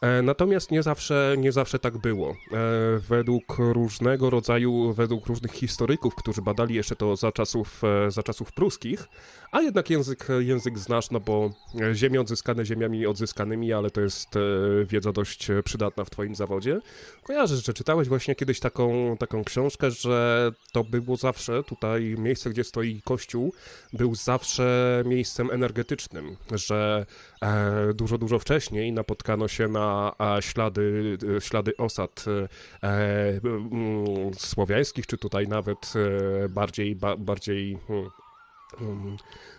E, natomiast nie zawsze, nie zawsze tak było. E, według różnego rodzaju, według różnych historyków, którzy badali jeszcze to za czasów, e, za czasów pruskich, a jednak język, język znasz, no bo ziemie odzyskane ziemiami odzyskanymi, ale to jest wiedza dość przydatna w twoim zawodzie. Kojarzysz, że czytałeś właśnie kiedyś taką, taką książkę, że to było zawsze tutaj miejsce, gdzie stoi kościół, był zawsze miejscem energetycznym, że dużo, dużo wcześniej napotkano się na ślady, ślady osad e, mm, słowiańskich, czy tutaj nawet e, bardziej, ba, bardziej hmm,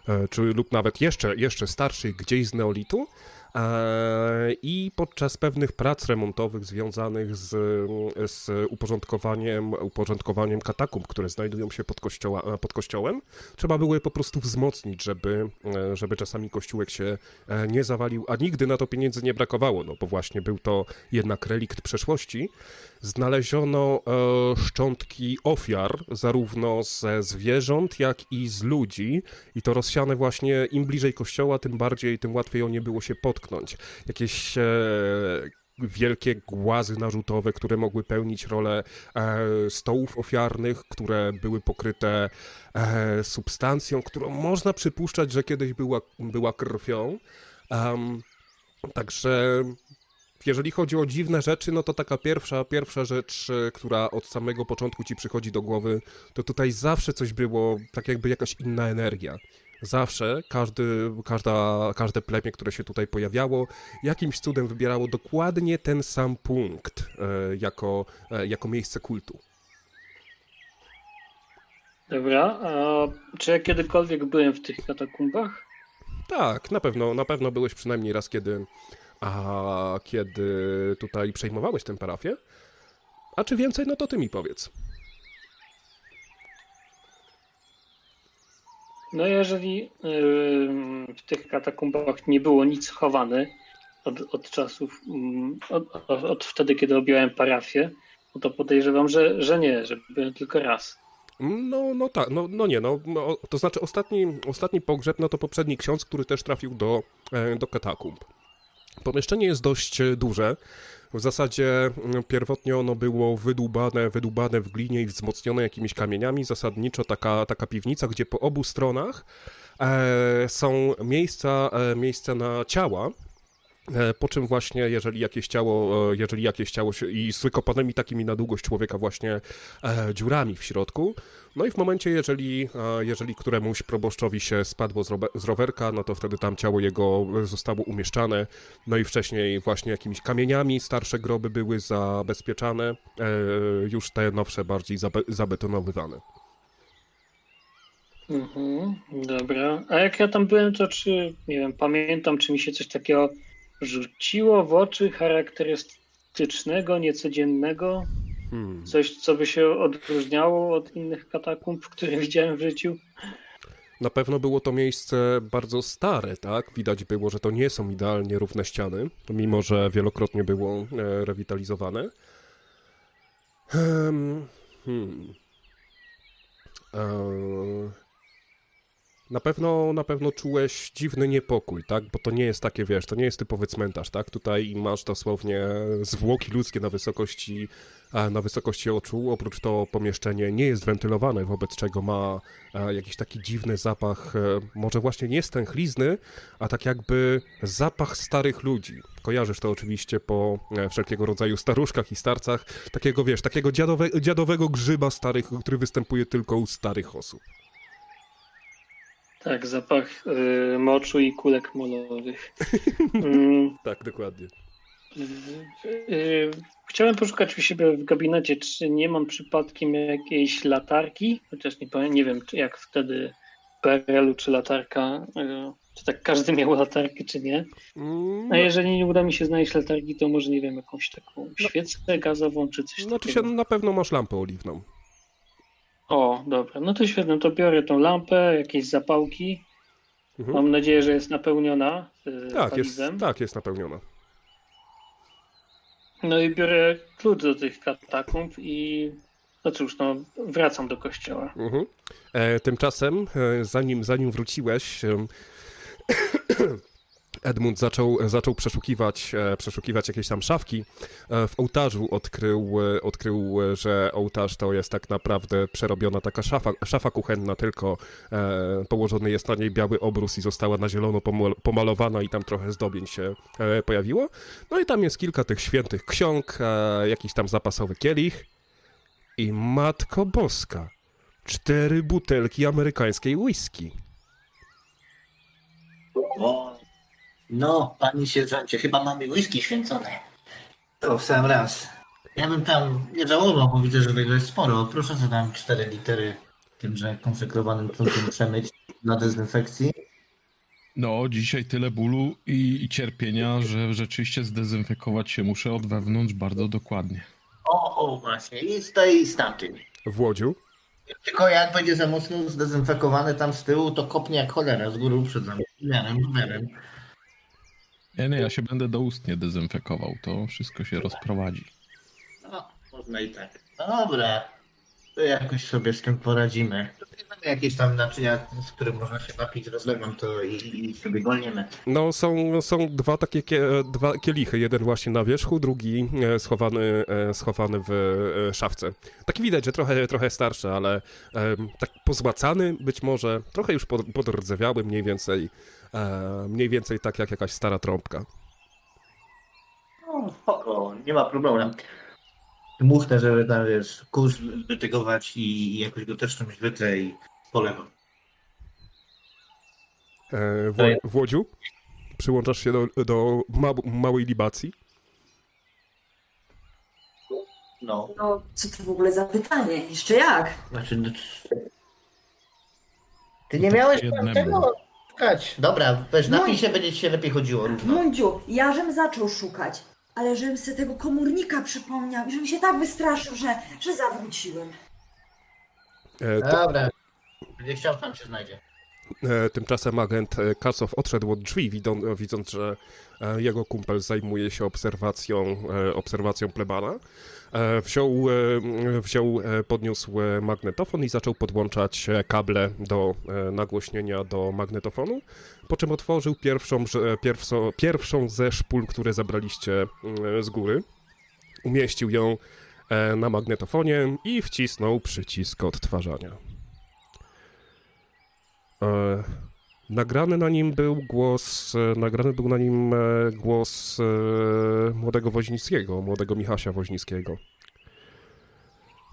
e, czy lub nawet jeszcze, jeszcze starszych gdzieś z neolitu, E, I podczas pewnych prac remontowych związanych z, z uporządkowaniem, uporządkowaniem katakumb, które znajdują się pod, kościoła, pod kościołem, trzeba było je po prostu wzmocnić, żeby, e, żeby czasami kościółek się e, nie zawalił, a nigdy na to pieniędzy nie brakowało, no bo właśnie był to jednak relikt przeszłości znaleziono e, szczątki ofiar, zarówno ze zwierząt, jak i z ludzi, i to rozsiane właśnie im bliżej kościoła, tym bardziej, tym łatwiej o nie było się potknąć. Jakieś e, wielkie głazy narzutowe, które mogły pełnić rolę e, stołów ofiarnych, które były pokryte e, substancją, którą można przypuszczać, że kiedyś była, była krwią. Um, także jeżeli chodzi o dziwne rzeczy, no to taka pierwsza, pierwsza rzecz, e, która od samego początku ci przychodzi do głowy, to tutaj zawsze coś było, tak jakby jakaś inna energia. Zawsze każdy, każda, każde plemię, które się tutaj pojawiało, jakimś cudem wybierało dokładnie ten sam punkt e, jako, e, jako miejsce kultu. Dobra, a czy ja kiedykolwiek byłem w tych katakumbach? Tak, na pewno, na pewno byłeś przynajmniej raz, kiedy a kiedy tutaj przejmowałeś tę parafię? A czy więcej, no to ty mi powiedz. No jeżeli yy, w tych katakumbach nie było nic chowane od, od czasów, yy, od, od, wtedy, kiedy objąłem parafię, no to podejrzewam, że, że nie, że byłem tylko raz. No, no tak, no, no nie, no, to znaczy ostatni, ostatni pogrzeb, no to poprzedni ksiądz, który też trafił do, e, do katakumb. Pomieszczenie jest dość e, duże. W zasadzie mm, pierwotnie ono było wydłubane, wydłubane w glinie i wzmocnione jakimiś kamieniami. Zasadniczo taka, taka piwnica, gdzie po obu stronach e, są miejsca, e, miejsca na ciała, po czym właśnie, jeżeli jakieś ciało, e, jeżeli jakieś ciało się, i z wykopanymi takimi na długość człowieka właśnie e, dziurami w środku, no i w momencie, jeżeli, e, jeżeli któremuś proboszczowi się spadło z, z, rowerka, no to wtedy tam ciało jego zostało umieszczane, no i wcześniej właśnie jakimiś kamieniami starsze groby były zabezpieczane, e, już te nowsze bardziej zabe zabetonowywane. Mhm, dobra. A jak ja tam byłem, to czy, nie wiem, pamiętam, czy mi się coś takiego rzuciło w oczy charakterystycznego, niecodziennego? Hmm. Coś, co by się odróżniało od innych katakumb, które [laughs] widziałem w życiu? Na pewno było to miejsce bardzo stare, tak? Widać było, że to nie są idealnie równe ściany, mimo że wielokrotnie było e, rewitalizowane. Hmm. hmm. Na pewno, na pewno czułeś dziwny niepokój, tak? Bo to nie jest takie, wiesz, to nie jest typowy cmentarz, tak? Tutaj masz dosłownie zwłoki ludzkie na wysokości, na wysokości oczu. Oprócz to pomieszczenie nie jest wentylowane, wobec czego ma jakiś taki dziwny zapach, e, może właśnie nie stęchlizny, a tak jakby zapach starych ludzi. Kojarzysz to oczywiście po e, wszelkiego rodzaju staruszkach i starcach, takiego, wiesz, takiego dziadowe, dziadowego grzyba starych, który występuje tylko u starych osób. Tak, zapach y, moczu i kulek molowych. [laughs] Mm. tak, dokładnie. Y, chciałem poszukać u siebie w gabinecie, czy nie mam przypadkiem jakiejś latarki, chociaż nie, powiem, nie wiem, czy jak wtedy PRL-u, czy latarka y, czy tak każdy miał latarkę, czy nie. Mm, A jeżeli nie uda mi się znaleźć latarki, to może, nie wiem, jakąś taką świecę gazową, czy coś Znaczy się, takiego. na pewno masz lampę oliwną. O, dobra, no to świetnie, to biorę tą lampę, jakieś zapałki. Mhm. Mam nadzieję, że jest napełniona y, Tak, jest, tak, jest napełniona. No i biorę klucz do tych katakumb i no cóż, no wracam do kościoła. Mhm. E, tymczasem, e, zanim, zanim wróciłeś, em, [clears throat] [coughs] Edmund zaczął, zaczął przeszukiwać, e, przeszukiwać jakieś tam szafki. E, w ołtarzu odkrył, e, odkrył, że ołtarz to jest tak naprawdę przerobiona taka szafa, szafa kuchenna, tylko położony jest na niej biały obrus i została na zielono pomal- pomalowana i tam trochę zdobień się pojawiło. No i tam jest kilka tych świętych ksiąg, jakiś tam zapasowy kielich i Matko Boska. Cztery butelki amerykańskiej whisky. O, no, panie sierżancie, chyba mamy whisky święcone. To w sam raz. Ja bym tam nie żałował, bo widzę, że tego jest sporo. Proszę co tam 4 litery tymże konsekrowanym trunkiem przemyć na dezynfekcji. No, dzisiaj tyle bólu i, i cierpienia, że rzeczywiście zdezynfekować się muszę od wewnątrz bardzo dokładnie. O, o, właśnie. I z tej i z tamtej. W Łodziu. Tylko jak będzie za mocno zdezynfekowany tam z tyłu, to kopnie jak cholera z góry uprzedzam. Miarem, miarem. Nie, nie, ja się będę doustnie dezynfekował, to wszystko się rozprowadzi. No, można i tak. Dobra. To jakoś sobie z tym poradzimy. Mamy jakieś tam naczynia, z których można się napić, rozlewam to i, i sobie golniemy. No, są, są dwa takie kie, dwa kielichy. Jeden właśnie na wierzchu, drugi e, schowany, e, schowany w e, szafce. Taki widać, że trochę, trochę starszy, ale tak pozłacany być może, trochę już pod, podrdzewiały, mniej więcej, mniej więcej tak jak jakaś stara trąbka. No, spoko, nie ma problemu. Muchnę, żeby tam, wiesz, kurz wytygować i, jakoś go też czymś wytrę i polewam. E, w, Ło- w Łodziu przyłączasz się do, do ma, małej libacji. No, No, co to w ogóle za pytanie? Jeszcze jak? znaczy... no, Ty nie miałeś tam jednemu. tego szukać. Dobra, weź No napij i- się, będzie ci się lepiej chodziło równo. Mundziu, ja żem zaczął szukać, ale żem sobie tego komórnika przypomniał i żem się tak wystraszył, że, że zawróciłem. E, to, Dobra, będzie chciał, tam się znajdzie. E, Tymczasem agent e, Kasow odszedł od drzwi, widą, widząc, że e, jego kumpel zajmuje się obserwacją, e, obserwacją plebana. E, Wziął, e, wziął, e, podniósł e, magnetofon i zaczął podłączać e, kable do e, nagłośnienia do magnetofonu, po czym otworzył pierwszą, pierwszą, pierwszą ze szpul, które zabraliście mm, z góry. Umieścił ją e, na magnetofonie i wcisnął przycisk odtwarzania. E, nagrany na nim był głos, e, nagrany był na nim e, głos e, młodego Woźnickiego, młodego Michasia Woźnickiego.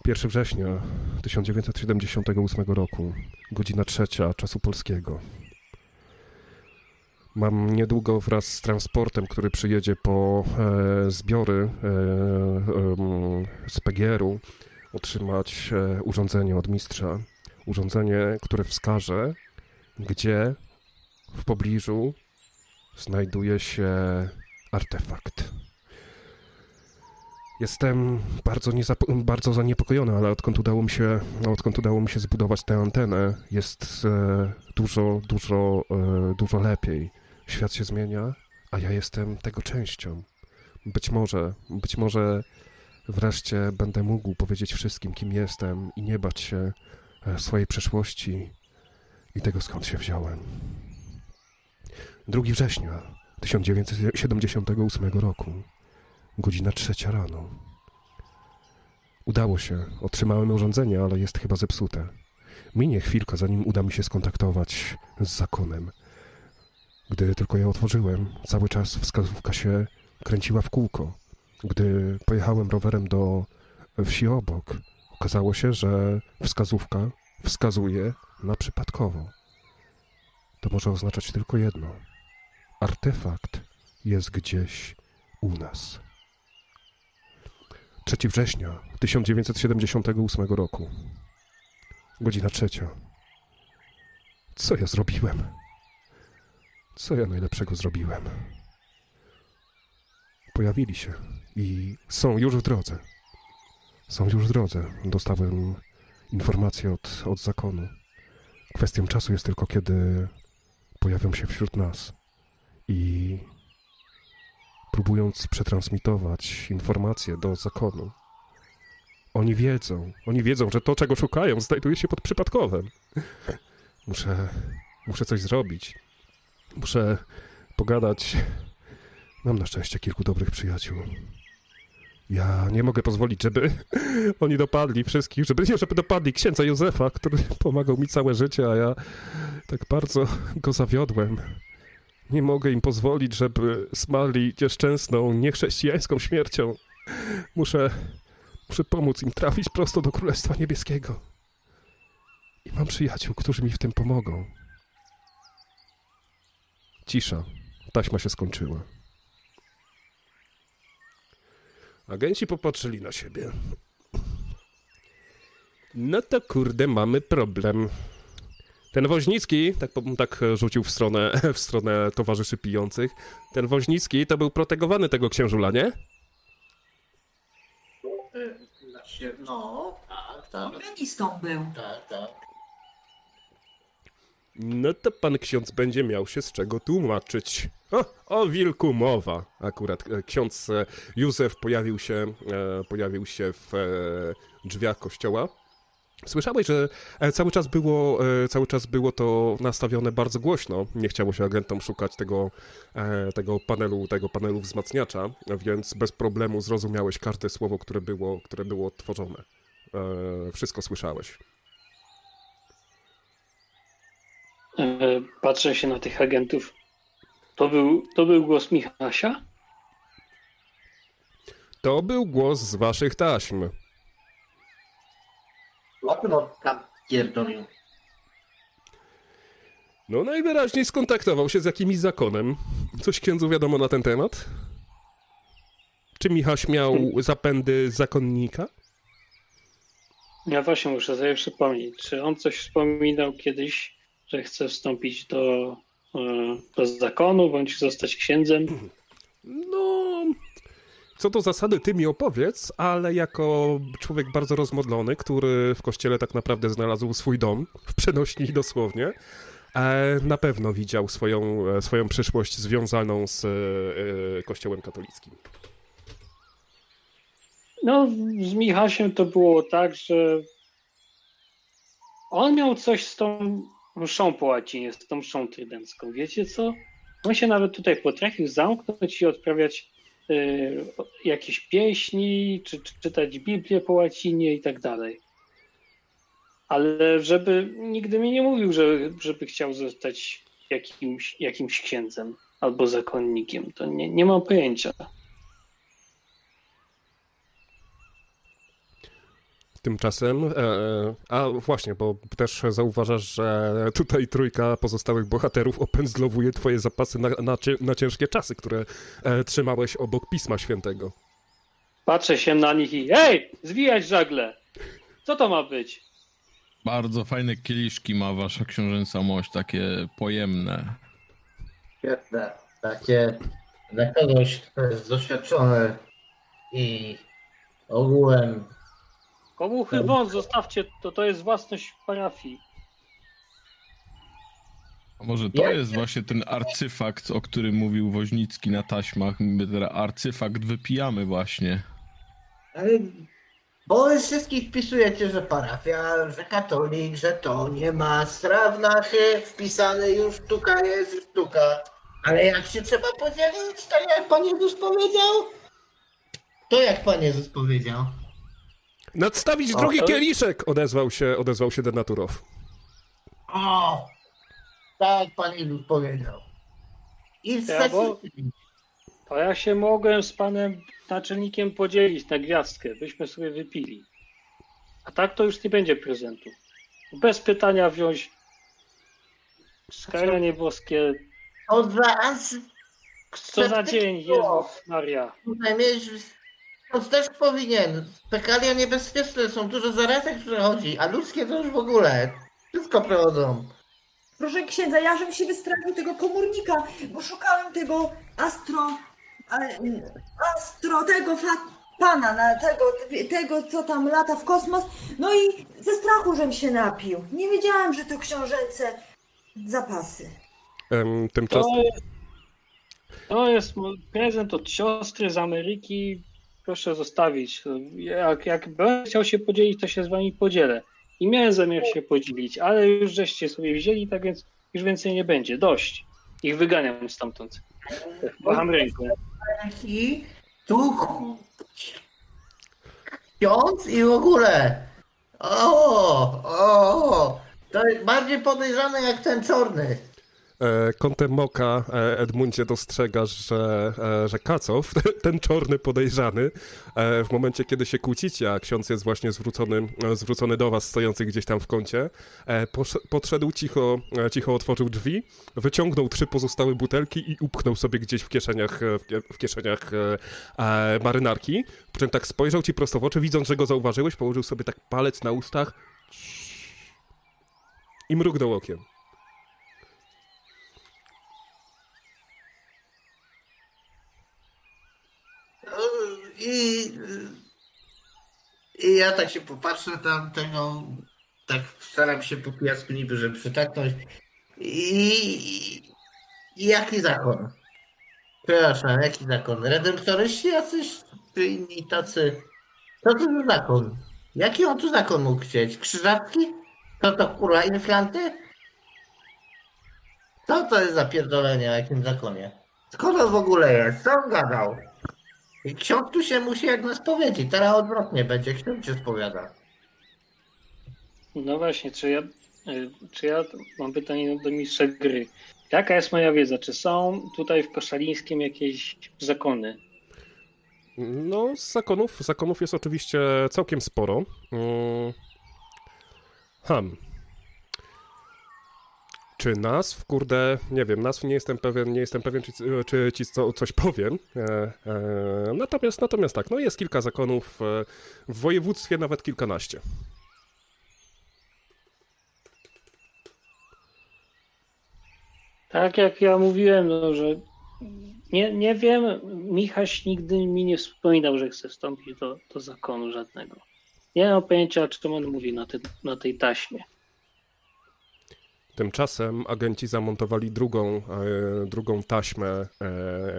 1 września 1978 roku, godzina trzecia czasu polskiego. Mam niedługo wraz z transportem, który przyjedzie po e, zbiory e, em, z PGR-u, otrzymać e, urządzenie od mistrza. Urządzenie, które wskaże, gdzie w pobliżu znajduje się artefakt. Jestem bardzo, bardzo zaniepokojony, ale odkąd udało mi się, odkąd udało mi się zbudować tę antenę, jest e, dużo, dużo, e, dużo lepiej. Świat się zmienia, a ja jestem tego częścią. Być może, być może wreszcie będę mógł powiedzieć wszystkim, kim jestem i nie bać się e, swojej przeszłości i tego skąd się wziąłem. 2 września 1978 roku, godzina trzecia rano. Udało się, otrzymałem urządzenie, ale jest chyba zepsute. Minie chwilka, zanim uda mi się skontaktować z zakonem. Gdy tylko je otworzyłem, cały czas wskazówka się kręciła w kółko. Gdy pojechałem rowerem do wsi obok, okazało się, że wskazówka wskazuje na przypadkowo. To może oznaczać tylko jedno. Artefakt jest gdzieś u nas. 3 września 1978 roku. Godzina trzecia. Co ja zrobiłem? Co ja najlepszego zrobiłem? Pojawili się i są już w drodze. Są już w drodze. Dostałem informację od, od zakonu. Kwestią czasu jest tylko, kiedy pojawią się wśród nas i próbując przetransmitować informacje do zakonu. Oni wiedzą, oni wiedzą, że to, czego szukają, znajduje się pod przypadkowem. [laughs] Muszę, muszę coś zrobić. Muszę pogadać. Mam na szczęście kilku dobrych przyjaciół. Ja nie mogę pozwolić, żeby [laughs] oni dopadli wszystkich, żeby nie, żeby dopadli księdza Józefa, który pomagał mi całe życie, a ja tak bardzo go zawiodłem. Nie mogę im pozwolić, żeby smarli nieszczęsną, niechrześcijańską śmiercią. Muszę, muszę pomóc im trafić prosto do Królestwa Niebieskiego. I mam przyjaciół, którzy mi w tym pomogą. Cisza. Taśma się skończyła. Agenci popatrzyli na siebie. No to kurde, mamy problem. Ten Woźnicki, tak, tak rzucił w stronę, [laughs] w stronę towarzyszy pijących, ten Woźnicki to był protegowany tego księżula, nie? Znaczy, no, tak, tak, Organistą był. tak, tak. No to pan ksiądz będzie miał się z czego tłumaczyć. O, o wilku mowa. Akurat e, ksiądz e, Józef pojawił się, e, pojawił się w drzwiach kościoła. Słyszałeś, że cały czas było, cały czas było to nastawione bardzo głośno. Nie chciało się agentom szukać tego, tego panelu, tego panelu wzmacniacza, więc bez problemu zrozumiałeś każde słowo, które było, które było odtworzone. E, Wszystko słyszałeś. E, Patrzę się na tych agentów. To był, to był głos Michasia? To był głos z waszych taśm. O tym on tam pierdolił. No najwyraźniej skontaktował się z jakimś zakonem. Coś księdzu wiadomo na ten temat? Czy Michaś miał zapędy zakonnika? Ja właśnie muszę sobie przypomnieć, czy on coś wspominał kiedyś, że chce wstąpić do, e, do zakonu, bądź zostać księdzem? No... Co do zasady ty mi opowiedz, ale jako człowiek bardzo rozmodlony, który w kościele tak naprawdę znalazł swój dom, w przenośni dosłownie, e, na pewno widział swoją, e, swoją przyszłość związaną z kościołem katolickim. No, z Michasiem to było tak, że on miał coś z tą mszą po łacinie, z tą mszą trydencką. Wiecie co? On się nawet tutaj potrafił zamknąć i odprawiać y, jakieś pieśni, czy, czy czytać Biblię po łacinie i tak dalej. Ale żeby nigdy mi nie mówił, że, żeby chciał zostać jakimś, jakimś księdzem albo zakonnikiem. To nie, nie mam pojęcia. Tymczasem, e, a właśnie, bo też zauważasz, że tutaj trójka pozostałych bohaterów opędzlowuje twoje zapasy na, na, na ciężkie czasy, które e, trzymałeś obok Pisma Świętego. Patrzę się na nich i hej, zwijać żagle! Co to ma być? Bardzo fajne kieliszki ma wasza książęca mość, takie pojemne. Świetne. Takie dla kogoś, kto jest doświadczony i ogółem Komuchy wąt, zostawcie to, to jest własność parafii. A może to jest właśnie ten arcyfakt, o którym mówił Woźnicki na taśmach. My teraz arcyfakt wypijamy właśnie. Ale bo wy wszystkich wpisujecie, że parafia, że katolik, że to nie ma strawnachy wpisane już sztuka jest sztuka. Ale jak się trzeba podzielić, to jak Pan Jezus powiedział? To jak Pan Jezus powiedział? Nadstawić O, drugi to- kieliszek! Odezwał się, odezwał się Denaturow. O! Tak Pan Jezus powiedział. I Ja, bo- To ja się mogłem z panem naczelnikiem podzielić na gwiazdkę, byśmy sobie wypili. A tak to już nie będzie prezentu. Bez pytania wziąć skaranie boskie. To za. Co za dzień, Jezus Maria. Tutaj To też powinien. Pekalia niebezpieczne, są dużo zarazek przychodzi, a ludzkie to już w ogóle. Wszystko prowadzą. Proszę księdza, ja żem się wystraszył tego komórnika, bo szukałem tego astro... e, Astro, tego fa, pana, na tego, tego, co tam lata w kosmos. No i ze strachu żem się napił. Nie wiedziałam, że to książęce zapasy. Em, Tymczasem... To jest, to jest prezent od siostry z Ameryki. Proszę zostawić. Jak, jak chciał się podzielić, to się z wami podzielę. I miałem zamiar się podzielić, ale już żeście sobie wzięli, tak więc już więcej nie będzie. Dość. Ich wyganiam stamtąd. Macham ręką. Tu ksiądz i w ogóle. O, o, to jest bardziej podejrzane jak ten czarny. E, Kątem moka e, Edmundzie dostrzegasz, że, e, że Kacow, [laughs] ten czarny podejrzany, w momencie, kiedy się kłócicie, a ksiądz jest właśnie zwrócony, zwrócony do was, stojących gdzieś tam w kącie, podszedł cicho, cicho otworzył drzwi, wyciągnął trzy pozostałe butelki i upchnął sobie gdzieś w kieszeniach, w, kie- w kieszeniach marynarki, po czym tak spojrzał ci prosto w oczy, widząc, że go zauważyłeś, położył sobie tak palec na ustach i mrugnął okiem. I, I ja tak się popatrzę tam tego, tak staram się po pijacku niby, żeby przytaknąć. I, I jaki zakon? Przepraszam, jaki zakon? Redemptoryści jacyś, czy inni tacy? Co to za zakon? Jaki on tu zakon mógł chcieć? Krzyżacki? To to kurwa inflanty? Co to jest za pierdolenie o jakim zakonie? Skąd on w ogóle jest? Co on gadał? I Ksiądz tu się musi jak nas powiedzieć. Teraz odwrotnie będzie. Ksiądz się spowiada. No właśnie, czy ja, y, czy ja mam pytanie do mistrza gry. Jaka jest moja wiedza? Czy są tutaj w Koszalińskim jakieś zakony? No, z zakonów, zakonów jest oczywiście całkiem sporo. Mm. Hmm. Czy nazw, kurde, nie wiem, nazw nie jestem pewien, nie jestem pewien, czy, czy ci co, coś powiem. E, e, natomiast, natomiast tak, no jest kilka zakonów, e, w województwie nawet kilkanaście. Tak jak ja mówiłem, no, że nie, nie wiem, Michaś nigdy mi nie wspominał, że chce wstąpić do, do zakonu żadnego. Nie mam pojęcia, czym on mówi na, tym, na tej taśmie. Tymczasem agenci zamontowali drugą, e, drugą taśmę e,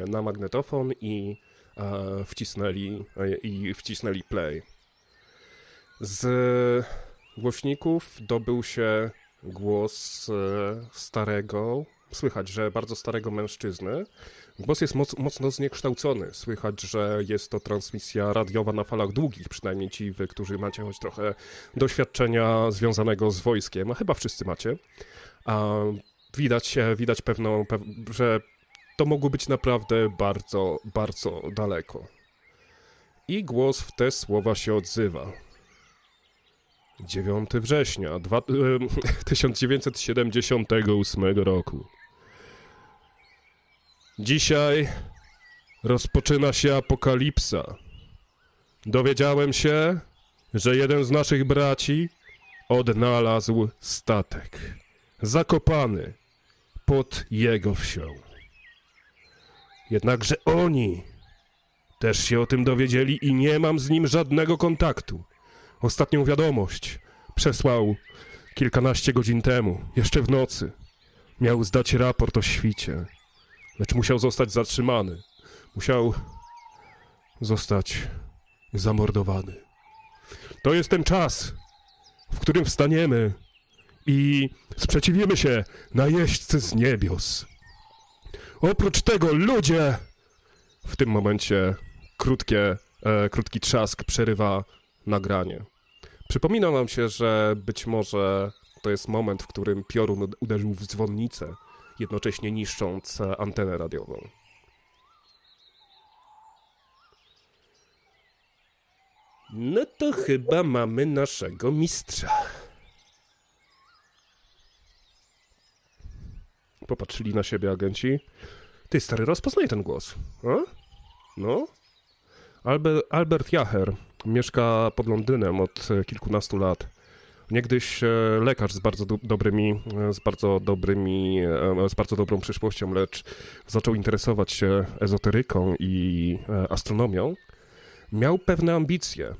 na magnetofon i e, wcisnęli, i wcisnęli play. Z głośników dobył się głos starego, słychać, że bardzo starego mężczyzny. Głos jest moc, mocno zniekształcony. Słychać, że jest to transmisja radiowa na falach długich, przynajmniej ci wy, którzy macie choć trochę doświadczenia związanego z wojskiem, a chyba wszyscy macie. A widać się, widać pewną, pew, że to mogło być naprawdę bardzo, bardzo daleko. I głos w te słowa się odzywa. 9 września dwa, e, [laughs] 1978 roku. Dzisiaj rozpoczyna się apokalipsa. Dowiedziałem się, że jeden z naszych braci odnalazł statek zakopany pod jego wsią. Jednakże oni też się o tym dowiedzieli i nie mam z nim żadnego kontaktu. Ostatnią wiadomość przesłał kilkanaście godzin temu, jeszcze w nocy. Miał zdać raport o świcie, lecz musiał zostać zatrzymany. Musiał zostać zamordowany. To jest ten czas, w którym wstaniemy i sprzeciwimy się najeźdźcy z niebios. Oprócz tego ludzie... W tym momencie krótkie, e, krótki trzask przerywa nagranie. Przypomina nam się, że być może to jest moment, w którym piorun ud- uderzył w dzwonnicę, jednocześnie niszcząc antenę radiową. No to chyba mamy naszego mistrza. Popatrzyli na siebie agenci. Ty, stary, rozpoznaj ten głos. A? No? Albert, Jacher mieszka pod Londynem od e, kilkunastu lat. Niegdyś e, lekarz z bardzo do, dobrymi, e, z bardzo dobrymi, z bardzo dobrą przyszłością, lecz zaczął interesować się ezoteryką i astronomią. Miał pewne ambicje. E,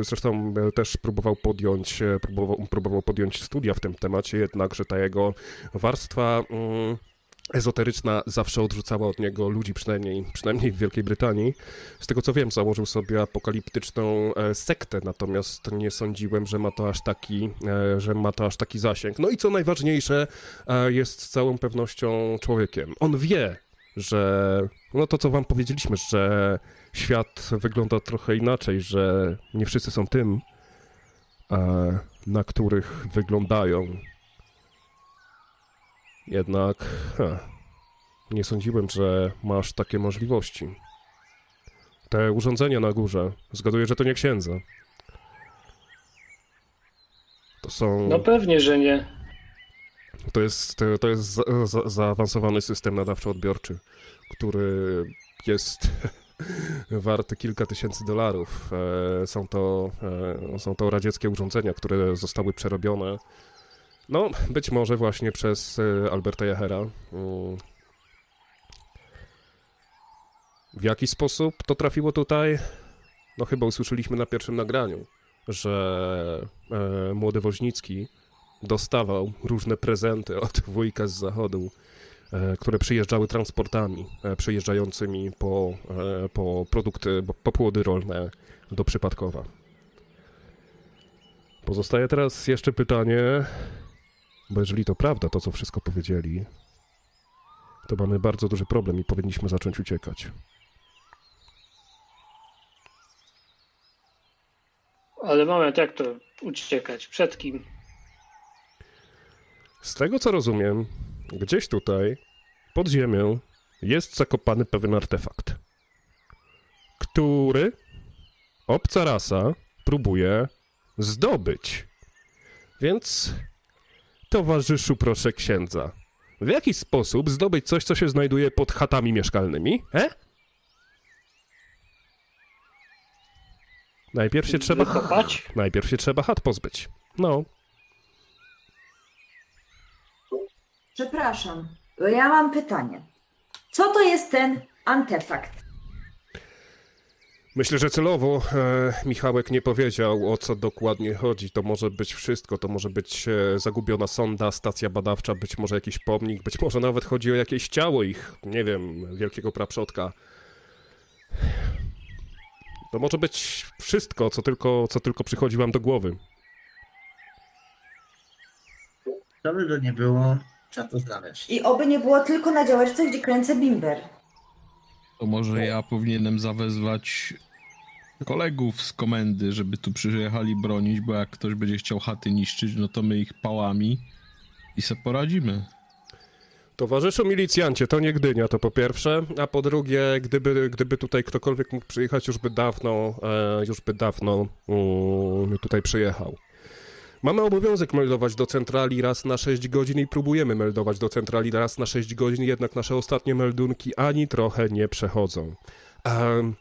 Zresztą e, też próbował podjąć, e, próbował, próbował podjąć studia w tym temacie, jednakże ta jego warstwa mm, ezoteryczna zawsze odrzucała od niego ludzi, przynajmniej, przynajmniej w Wielkiej Brytanii. Z tego co wiem, założył sobie apokaliptyczną sektę, natomiast nie sądziłem, że ma to aż taki, że ma to aż taki zasięg. No i co najważniejsze, jest z całą pewnością człowiekiem. On wie, że no to co wam powiedzieliśmy, że świat wygląda trochę inaczej, że nie wszyscy są tym, e, na których wyglądają. Jednak he, nie sądziłem, że masz takie możliwości. Te urządzenia na górze, zgaduję, że to nie księdza. To są. No pewnie, że nie. To jest, to jest za, za, zaawansowany system nadawczo-odbiorczy, który jest [laughs] warty kilka tysięcy dolarów. E, Są to, e, są to radzieckie urządzenia, które zostały przerobione. No, być może właśnie przez e, Alberta Jachera. Mm. W jaki sposób to trafiło tutaj? No chyba usłyszeliśmy na pierwszym nagraniu, że młody Woźnicki dostawał różne prezenty od wujka z zachodu, które przyjeżdżały transportami e, przyjeżdżającymi po, e, po produkty, po płody rolne do Przypadkowa. Pozostaje teraz jeszcze pytanie, bo jeżeli to prawda, to co wszystko powiedzieli, to mamy bardzo duży problem i powinniśmy zacząć uciekać. Ale moment, jak to uciekać? Przed kim? Z tego co rozumiem, gdzieś tutaj, pod ziemią, jest zakopany pewien artefakt, który obca rasa próbuje zdobyć. Więc, towarzyszu, proszę księdza, w jaki sposób zdobyć coś, co się znajduje pod chatami mieszkalnymi, e? Najpierw się trzeba... Wykopać? [laughs] Najpierw się trzeba chat pozbyć. No, Przepraszam, bo ja mam pytanie. Co to jest ten antefakt? Myślę, że celowo e, Michałek nie powiedział, o co dokładnie chodzi. To może być wszystko. To może być e, zagubiona sonda, stacja badawcza, być może jakiś pomnik, być może nawet chodzi o jakieś ciało ich, nie wiem, wielkiego praprzodka. To może być wszystko, co tylko, co tylko przychodzi wam do głowy. Co by to nie było, trzeba to znaleźć. I oby nie było tylko na działeczce, gdzie kręcę bimber. To może ja powinienem zawezwać kolegów z komendy, żeby tu przyjechali bronić, bo jak ktoś będzie chciał chaty niszczyć, no to my ich pałami i se poradzimy. Towarzyszu milicjancie, to nie Gdynia, to po pierwsze, a po drugie, gdyby, gdyby tutaj ktokolwiek mógł przyjechać, już by dawno, e, już by dawno mm, tutaj przyjechał. Mamy obowiązek meldować do centrali raz na 6 godzin i próbujemy meldować do centrali raz na 6 godzin, jednak nasze ostatnie meldunki ani trochę nie przechodzą. Em,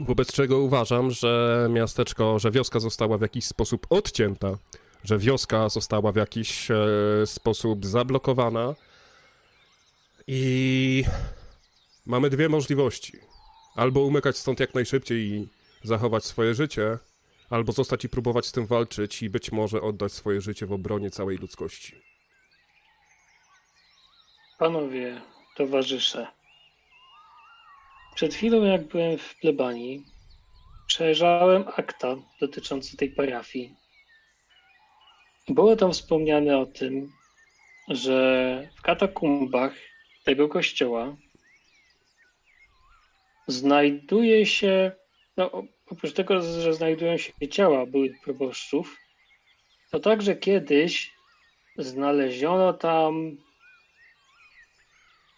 wobec czego uważam, że miasteczko, że wioska została w jakiś sposób odcięta, że wioska została w jakiś e, sposób zablokowana, i mamy dwie możliwości. Albo umykać stąd jak najszybciej i zachować swoje życie, albo zostać i próbować z tym walczyć i być może oddać swoje życie w obronie całej ludzkości. Panowie, towarzysze. Przed chwilą, jak byłem w plebanii, przejrzałem akta dotyczące tej parafii. Było tam wspomniane o tym, że w katakumbach tego kościoła znajduje się, no oprócz tego, że znajdują się ciała byłych proboszczów, to także kiedyś znaleziono tam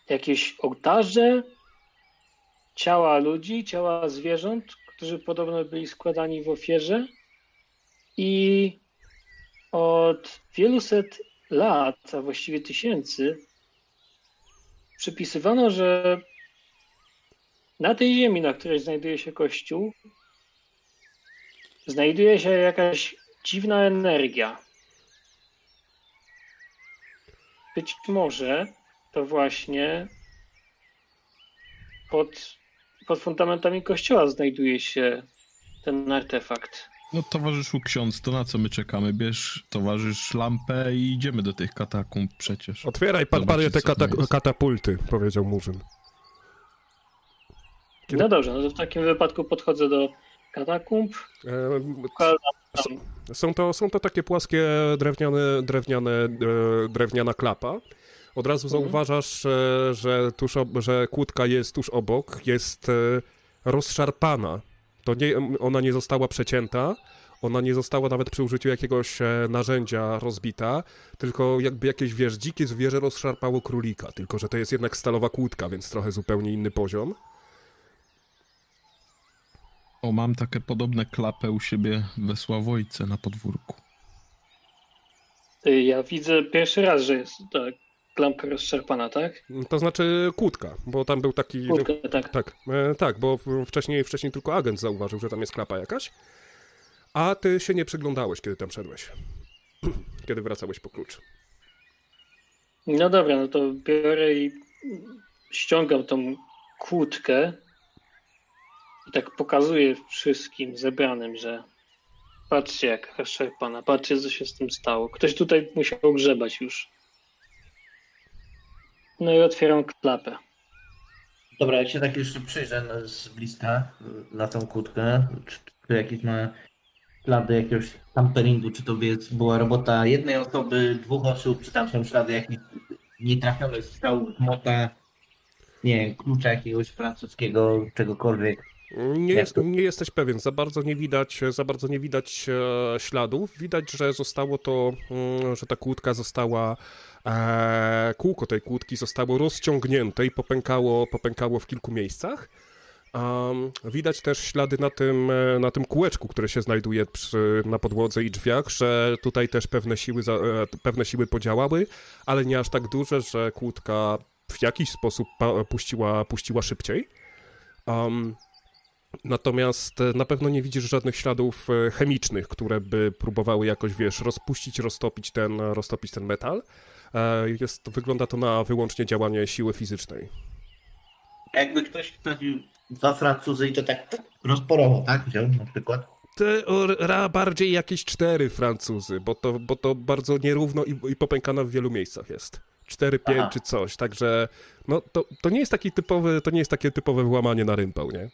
jakieś ołtarze, ciała ludzi, ciała zwierząt, którzy podobno byli składani w ofierze. I od wielu set lat, a właściwie tysięcy, przypisywano, że na tej ziemi, na której znajduje się kościół, znajduje się jakaś dziwna energia. Być może to właśnie pod, pod fundamentami kościoła znajduje się ten artefakt. No towarzyszu ksiądz, to na co my czekamy? Bierz towarzysz lampę i idziemy do tych katakumb przecież. Otwieraj pan panie te kata- katapulty, powiedział Murzyn. Kiedy- No dobrze, no to w takim wypadku podchodzę do katakumb. E, Są to, są to takie płaskie drewniane, drewniane, e, drewniana klapa. Od razu Mhm. zauważasz, e, że, tuż że kłódka jest tuż obok, jest rozszarpana. To nie, ona nie została przecięta, ona nie została nawet przy użyciu jakiegoś narzędzia rozbita, tylko jakby jakieś, wiesz, dzikie zwierzę rozszarpało królika, tylko że to jest jednak stalowa kłódka, więc trochę zupełnie inny poziom. O, mam takie podobne klapy u siebie we Sławojce na podwórku. Y, Ja widzę pierwszy raz, że jest ta lampka rozszarpana, tak? To znaczy kłódka, bo tam był taki... Kłódkę, tak. Tak, e, tak, bo wcześniej, wcześniej tylko agent zauważył, że tam jest klapa jakaś, a ty się nie przyglądałeś, kiedy tam szedłeś. [clears throat] Kiedy wracałeś po klucz. No dobra, no to biorę i ściągam tą kłódkę i tak pokazuję wszystkim zebranym, że patrzcie jak rozszarpana, patrzcie co się z tym stało. Ktoś tutaj musiał grzebać już. No i otwieram klapę. Dobra, jak się tak jeszcze przyjrzę na- z bliska na tą kłódkę, czy, czy jakieś ma ślady jakiegoś tamperingu, czy to była robota jednej osoby, dwóch osób, czy tam są ślady jakichś nietrafionych strzał, mota, nie klucza jakiegoś francuskiego, czegokolwiek. Nie, jest, nie jesteś pewien, za bardzo nie widać, za bardzo nie widać e, śladów. Widać, że zostało to, mm, że ta kłódka została, e, kółko tej kłódki zostało rozciągnięte i popękało, popękało w kilku miejscach. Um, widać też ślady na tym, e, na tym kółeczku, które się znajduje przy, na podłodze i drzwiach, że tutaj też pewne siły, za, e, pewne siły podziałały, ale nie aż tak duże, że kłódka w jakiś sposób puściła, puściła szybciej. Um, Natomiast e, na pewno nie widzisz żadnych śladów e, chemicznych, które by próbowały jakoś, wiesz, rozpuścić, roztopić ten, roztopić ten metal. E, Jest, wygląda to na wyłącznie działanie siły fizycznej. Jakby ktoś wsadził dwa Francuzy i to tak rozporowo, tak? Wziął na przykład. O, ra, bardziej jakieś cztery Francuzy, bo to, bo to bardzo nierówno i, i popękane w wielu miejscach jest. Cztery, pięć Aha. czy coś, także no to, to nie jest taki typowy, to nie jest takie typowe włamanie na rympał, nie?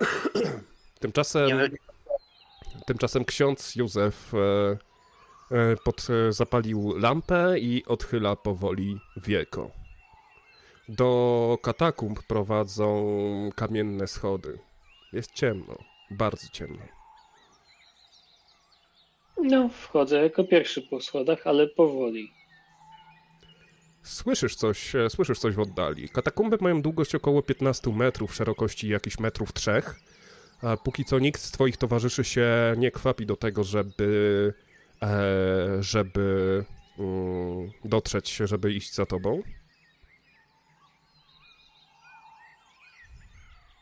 [coughs] Tymczasem... Tymczasem ksiądz Józef e, e, pod, e, zapalił lampę i odchyla powoli wieko. Do katakumb prowadzą kamienne schody. Jest ciemno, bardzo ciemno. No, wchodzę jako pierwszy po schodach, ale powoli. Słyszysz coś, e, słyszysz coś w oddali. Katakumby mają długość około 15 metrów, szerokości jakichś metrów trzech. A póki co nikt z twoich towarzyszy się nie kwapi do tego, żeby, e, żeby mm, dotrzeć, żeby iść za tobą.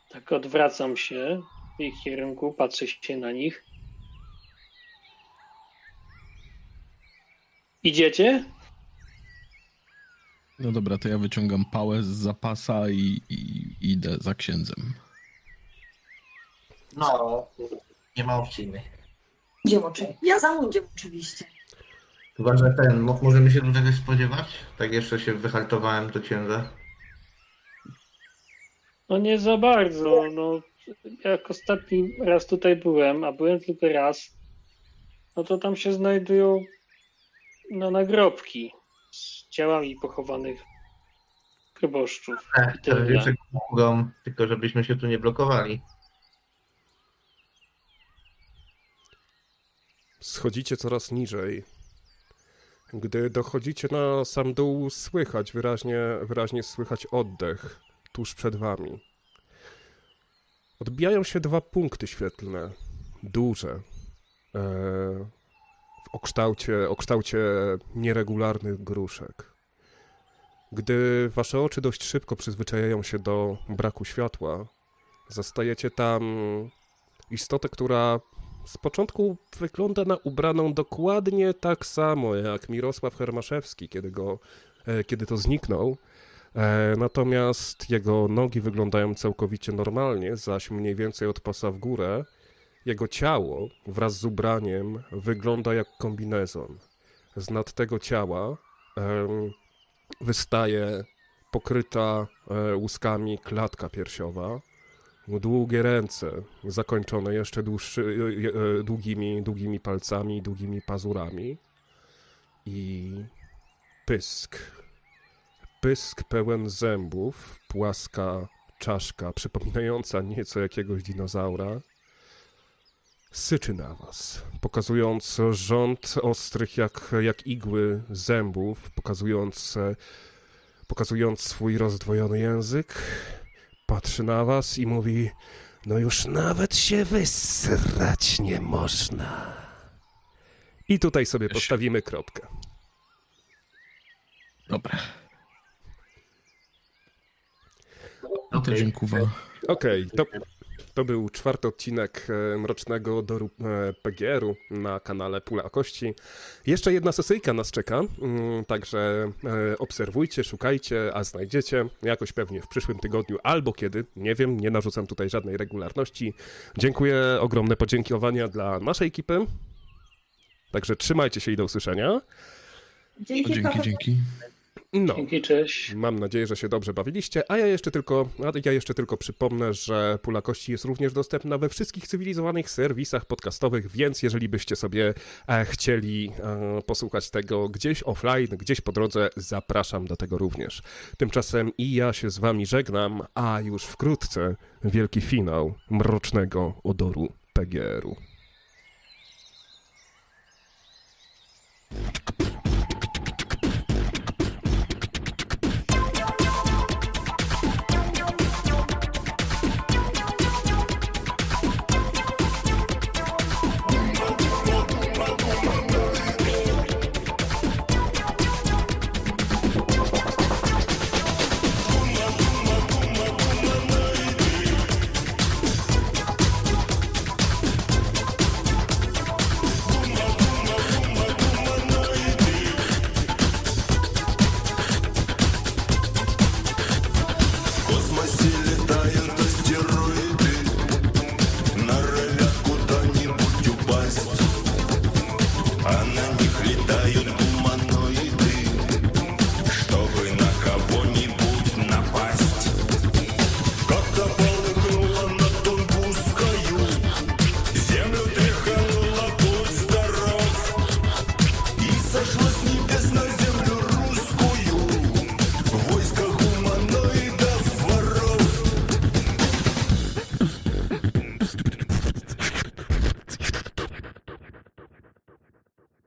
Tak odwracam się w ich kierunku, patrzę się na nich. Idziecie? No dobra, to ja wyciągam pałę z zapasa i, i idę za księdzem. No, nie ma opcji innej. Idziemy oczywiście. Ja za mną idziemy oczywiście. Chyba, że ten, mo- możemy się tu czegoś spodziewać? Tak jeszcze się wyhaltowałem do księdza. No nie za bardzo. No, jak ostatni raz tutaj byłem, a byłem tylko raz, no to tam się znajdują no, nagrobki ciałami pochowanych proboszczów. Tak, tyle. to wieczek mogą, tylko żebyśmy się tu nie blokowali. Schodzicie coraz niżej. Gdy dochodzicie na sam dół, słychać wyraźnie, wyraźnie słychać oddech tuż przed wami. Odbijają się dwa punkty świetlne, duże, e, o kształcie, o kształcie nieregularnych gruszek. Gdy wasze oczy dość szybko przyzwyczajają się do braku światła, zastajecie tam istotę, która z początku wygląda na ubraną dokładnie tak samo jak Mirosław Hermaszewski, kiedy, go, e, kiedy to zniknął. E, Natomiast jego nogi wyglądają całkowicie normalnie, zaś mniej więcej od pasa w górę jego ciało wraz z ubraniem wygląda jak kombinezon. Z nad tego ciała em, wystaje pokryta e, łuskami klatka piersiowa, długie ręce zakończone jeszcze dłuższy, e, e, długimi, długimi palcami, długimi pazurami i pysk. Pysk pełen zębów, płaska czaszka przypominająca nieco jakiegoś dinozaura syczy na was, pokazując rząd ostrych jak, jak igły zębów, pokazując, pokazując swój rozdwojony język, patrzy na was i mówi: No już nawet się wysrać nie można. I tutaj sobie postawimy kropkę. Dobra. To Okej. dziękuję. Okej, to, to był czwarty odcinek e, Mrocznego Doru e, PGR-u na kanale Pula Kości. Jeszcze jedna sesyjka nas czeka, mm, także e, obserwujcie, szukajcie, a znajdziecie jakoś pewnie w przyszłym tygodniu albo kiedy, nie wiem, nie narzucam tutaj żadnej regularności. Dziękuję, ogromne podziękowania dla naszej ekipy. Także trzymajcie się i do usłyszenia. Dzięki, Dzięki, dzięki. No. Dzięki, cześć. Mam nadzieję, że się dobrze bawiliście, a ja jeszcze tylko, ja jeszcze tylko przypomnę, że Pula Kości jest również dostępna we wszystkich cywilizowanych serwisach podcastowych, więc jeżeli byście sobie e, chcieli e, posłuchać tego gdzieś offline, gdzieś po drodze, zapraszam do tego również. Tymczasem i ja się z wami żegnam, a już wkrótce wielki finał mrocznego odoru PGR-u.